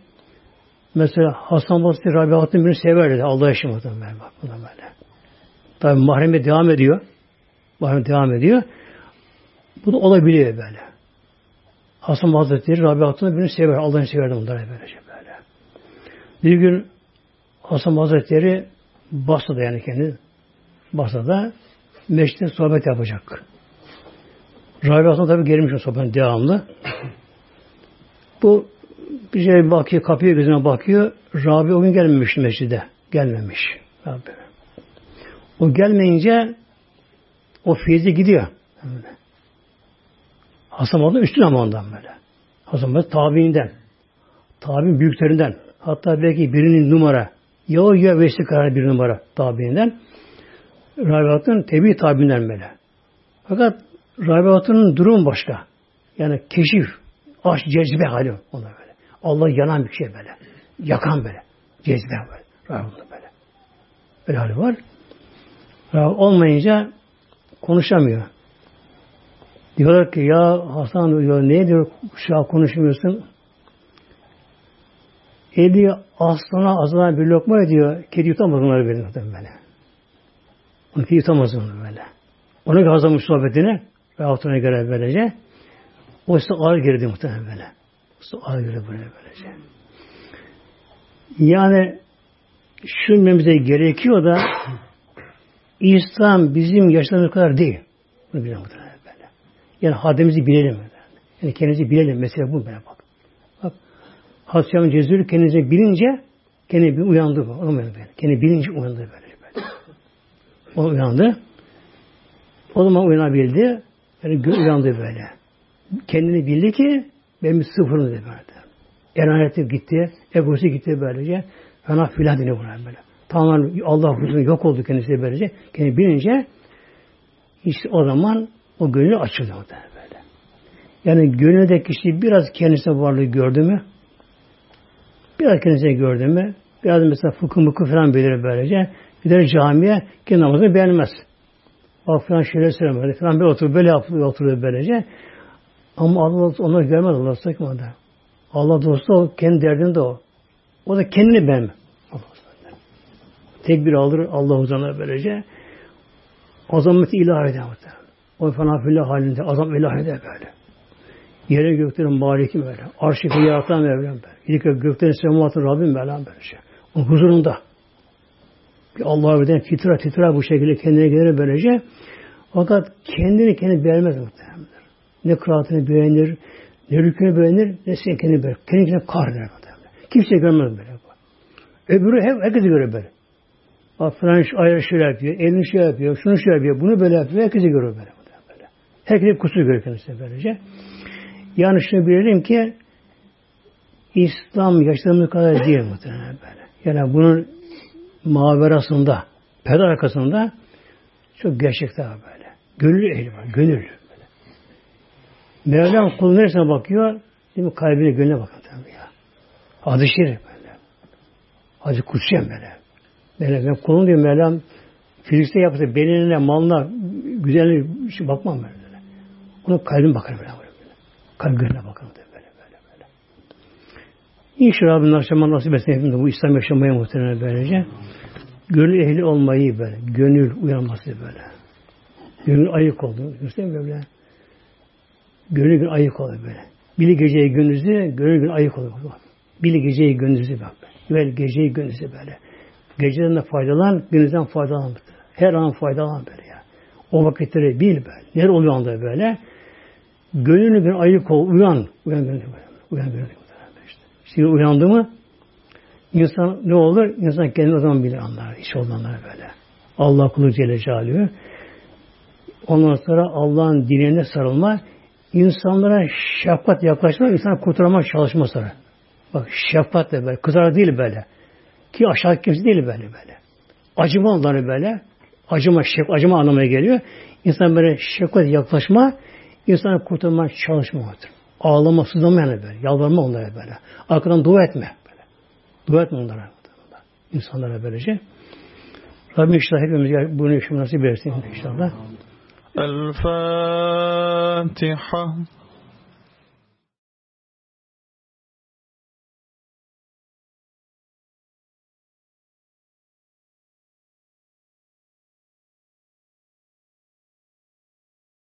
mesela Hasan Basri Rabiat'ın birini severdi. Allah için böyle bak buna böyle. Tabi mahreme devam ediyor. Mahreme devam ediyor. Bu da olabiliyor böyle. Hasan Hazretleri Rabiat'ın birini sever. Allah'ın severdi bunlara böylece böyle. Bir gün Hasan Hazretleri Basra'da yani kendi Basra'da meşte sohbet yapacak. Rabi Hasan tabi gelmiş o sohbetin devamlı. Bu bir şey bakıyor, kapıya gözüne bakıyor. Rabi o gün gelmemiş mescide. Gelmemiş. Rabi. O gelmeyince o feyzi gidiyor. Hasan Basri üstün ama ondan böyle. Hasan Basri tabiinden. Tabi'in büyüklerinden. Hatta belki birinin numara. Ya o ya vesile karar bir numara tabiinden. Rabiat'ın tebi tabiinden böyle. Fakat Rabiat'ın durum başka. Yani keşif, aşk, cezbe hali onlar böyle. Allah yanan bir şey böyle. Yakan böyle. Cezbe böyle. Rabiat'ın böyle. Böyle hali var. Rabiat olmayınca konuşamıyor. Diyorlar ki ya Hasan diyor ne diyor şu konuşmuyorsun? Eli aslana azına bir lokma ediyor. Kedi yutamaz onları benim böyle. Onu kedi yutamaz onu böyle. Ona göre hazırlamış sohbetini ve altına göre böylece. O ise ağır girdi muhtemelen böyle. O ağır girdi böyle böylece. Yani düşünmemize gerekiyor da İslam bizim yaşlarımız kadar değil. Bunu bilelim muhtemelen böyle. Yani haddimizi bilelim. Yani kendimizi bilelim. Mesela bu böyle bak. Bak. Hasyam Cezuri kendinizi bilince kendi bir uyandı bu. Onu böyle. Kendi bilince uyandı böyle. böyle. O uyandı. O zaman uyanabildi. Yani uyandı böyle. Kendini bildi ki ben bir sıfırım dedi böyle. Enaneti gitti, egosu gitti böylece. Fena filan deniyor buna böyle. Tamamen Allah huzurunda yok oldu kendisi böylece. Kendini bilince işte o zaman o o da böyle. Yani gönüldeki kişi biraz kendisine varlığı gördü mü biraz kendisine gördü mü biraz mesela fıkıh mıkı falan bilir böylece gider camiye ki namazını beğenmez. Bak falan şöyle söylemedi falan bir otur böyle yapıyor oturuyor böylece. Ama Allah onu görmez Allah sakmadı. Allah dostu o kendi derdinde o. O da kendini beğenmez. Tekbir alır Allah huzuruna böylece. Azameti ilahi de O fenafillah halinde azam ilahi de böyle. Yere göklerin maliki böyle. Arşı yaratan Mevlam böyle. İlk göklerin semavatın Rabbim Mevlam böyle şey. O huzurunda. Bir Allah'a birden fitra titra bu şekilde kendine gelir böylece. Fakat kendini kendi beğenmez muhtemelen. Ne kıraatını beğenir, ne rükünü beğenir, ne sen kendini beğenir. Kendini kendine kahreder muhtemelen. Kimse görmez böyle. Öbürü hep herkesi göre böyle. Bak falan şu ayrı şöyle yapıyor, elini şey yapıyor, şunu şey yapıyor, bunu böyle yapıyor. Herkesi görüyor böyle. Böyle. Herkes kusur görüyor kendisi böylece. Yani şunu bilelim ki İslam yaşadığımız kadar değil muhtemelen böyle. Yani bunun maverasında, peder arkasında çok gerçekler var böyle. Gönül ehli var, gönül. Böyle. Mevlam kulun neresine bakıyor? Değil mi? Kalbine, gönlüne bakın tabii ya. Hadis-i şerif böyle. Hadis-i kutsiyem böyle. Böyle ben kulun diyor Mevlam fiziksel yapısı, belenine, malına, güzelliğine bakmam böyle. Ona kalbim bakar böyle. böyle. Gönlüne bakar böyle böyle böyle. İnşallah Rabbim akşama nasip etsin hepimize bu İslam yaşamaya muhtemelen böylece. Gönül ehli olmayı böyle. Gönül uyanması böyle. Gönül ayık oldu. Göstereyim böyle. Gönül gün ayık oldu böyle. Bili geceyi gündüzü, gönül gün ayık oldu. Bili geceyi gündüzü bak. Böyle geceyi gündüzü böyle. Geceden de faydalan, gündüzden faydalan. Her an faydalan böyle ya. O vakitleri bil böyle. Ner oluyor anda böyle. Gönlünü bir ayık ol, uyan. Uyan gönlünü. Uyan gönlünü işte. Şimdi uyandı mı insan ne olur? İnsan kendini o zaman bilir anlar. Hiç olanlar böyle. Allah kulu Celle Celaluhu. Ondan sonra Allah'ın dinine sarılma, insanlara şefkat yaklaşma, insana kurtarmak çalışma sonra. Bak şefkat de böyle, kızar değil böyle. Ki aşağı kimse değil böyle böyle. Acıma onları böyle. Acıma, şef, acıma anlamaya geliyor. İnsan böyle şefkat yaklaşma, İnsanı kurtarmaya çalışmamaktır. Ağlama, sızlama yani böyle. Yalvarma onlara böyle. Arkadan dua etme. Böyle. Dua etme onlara. İnsanlara böylece. Rabbim inşallah hepimiz bunu yaşamayı nasip etsin inşallah. El-Fatiha.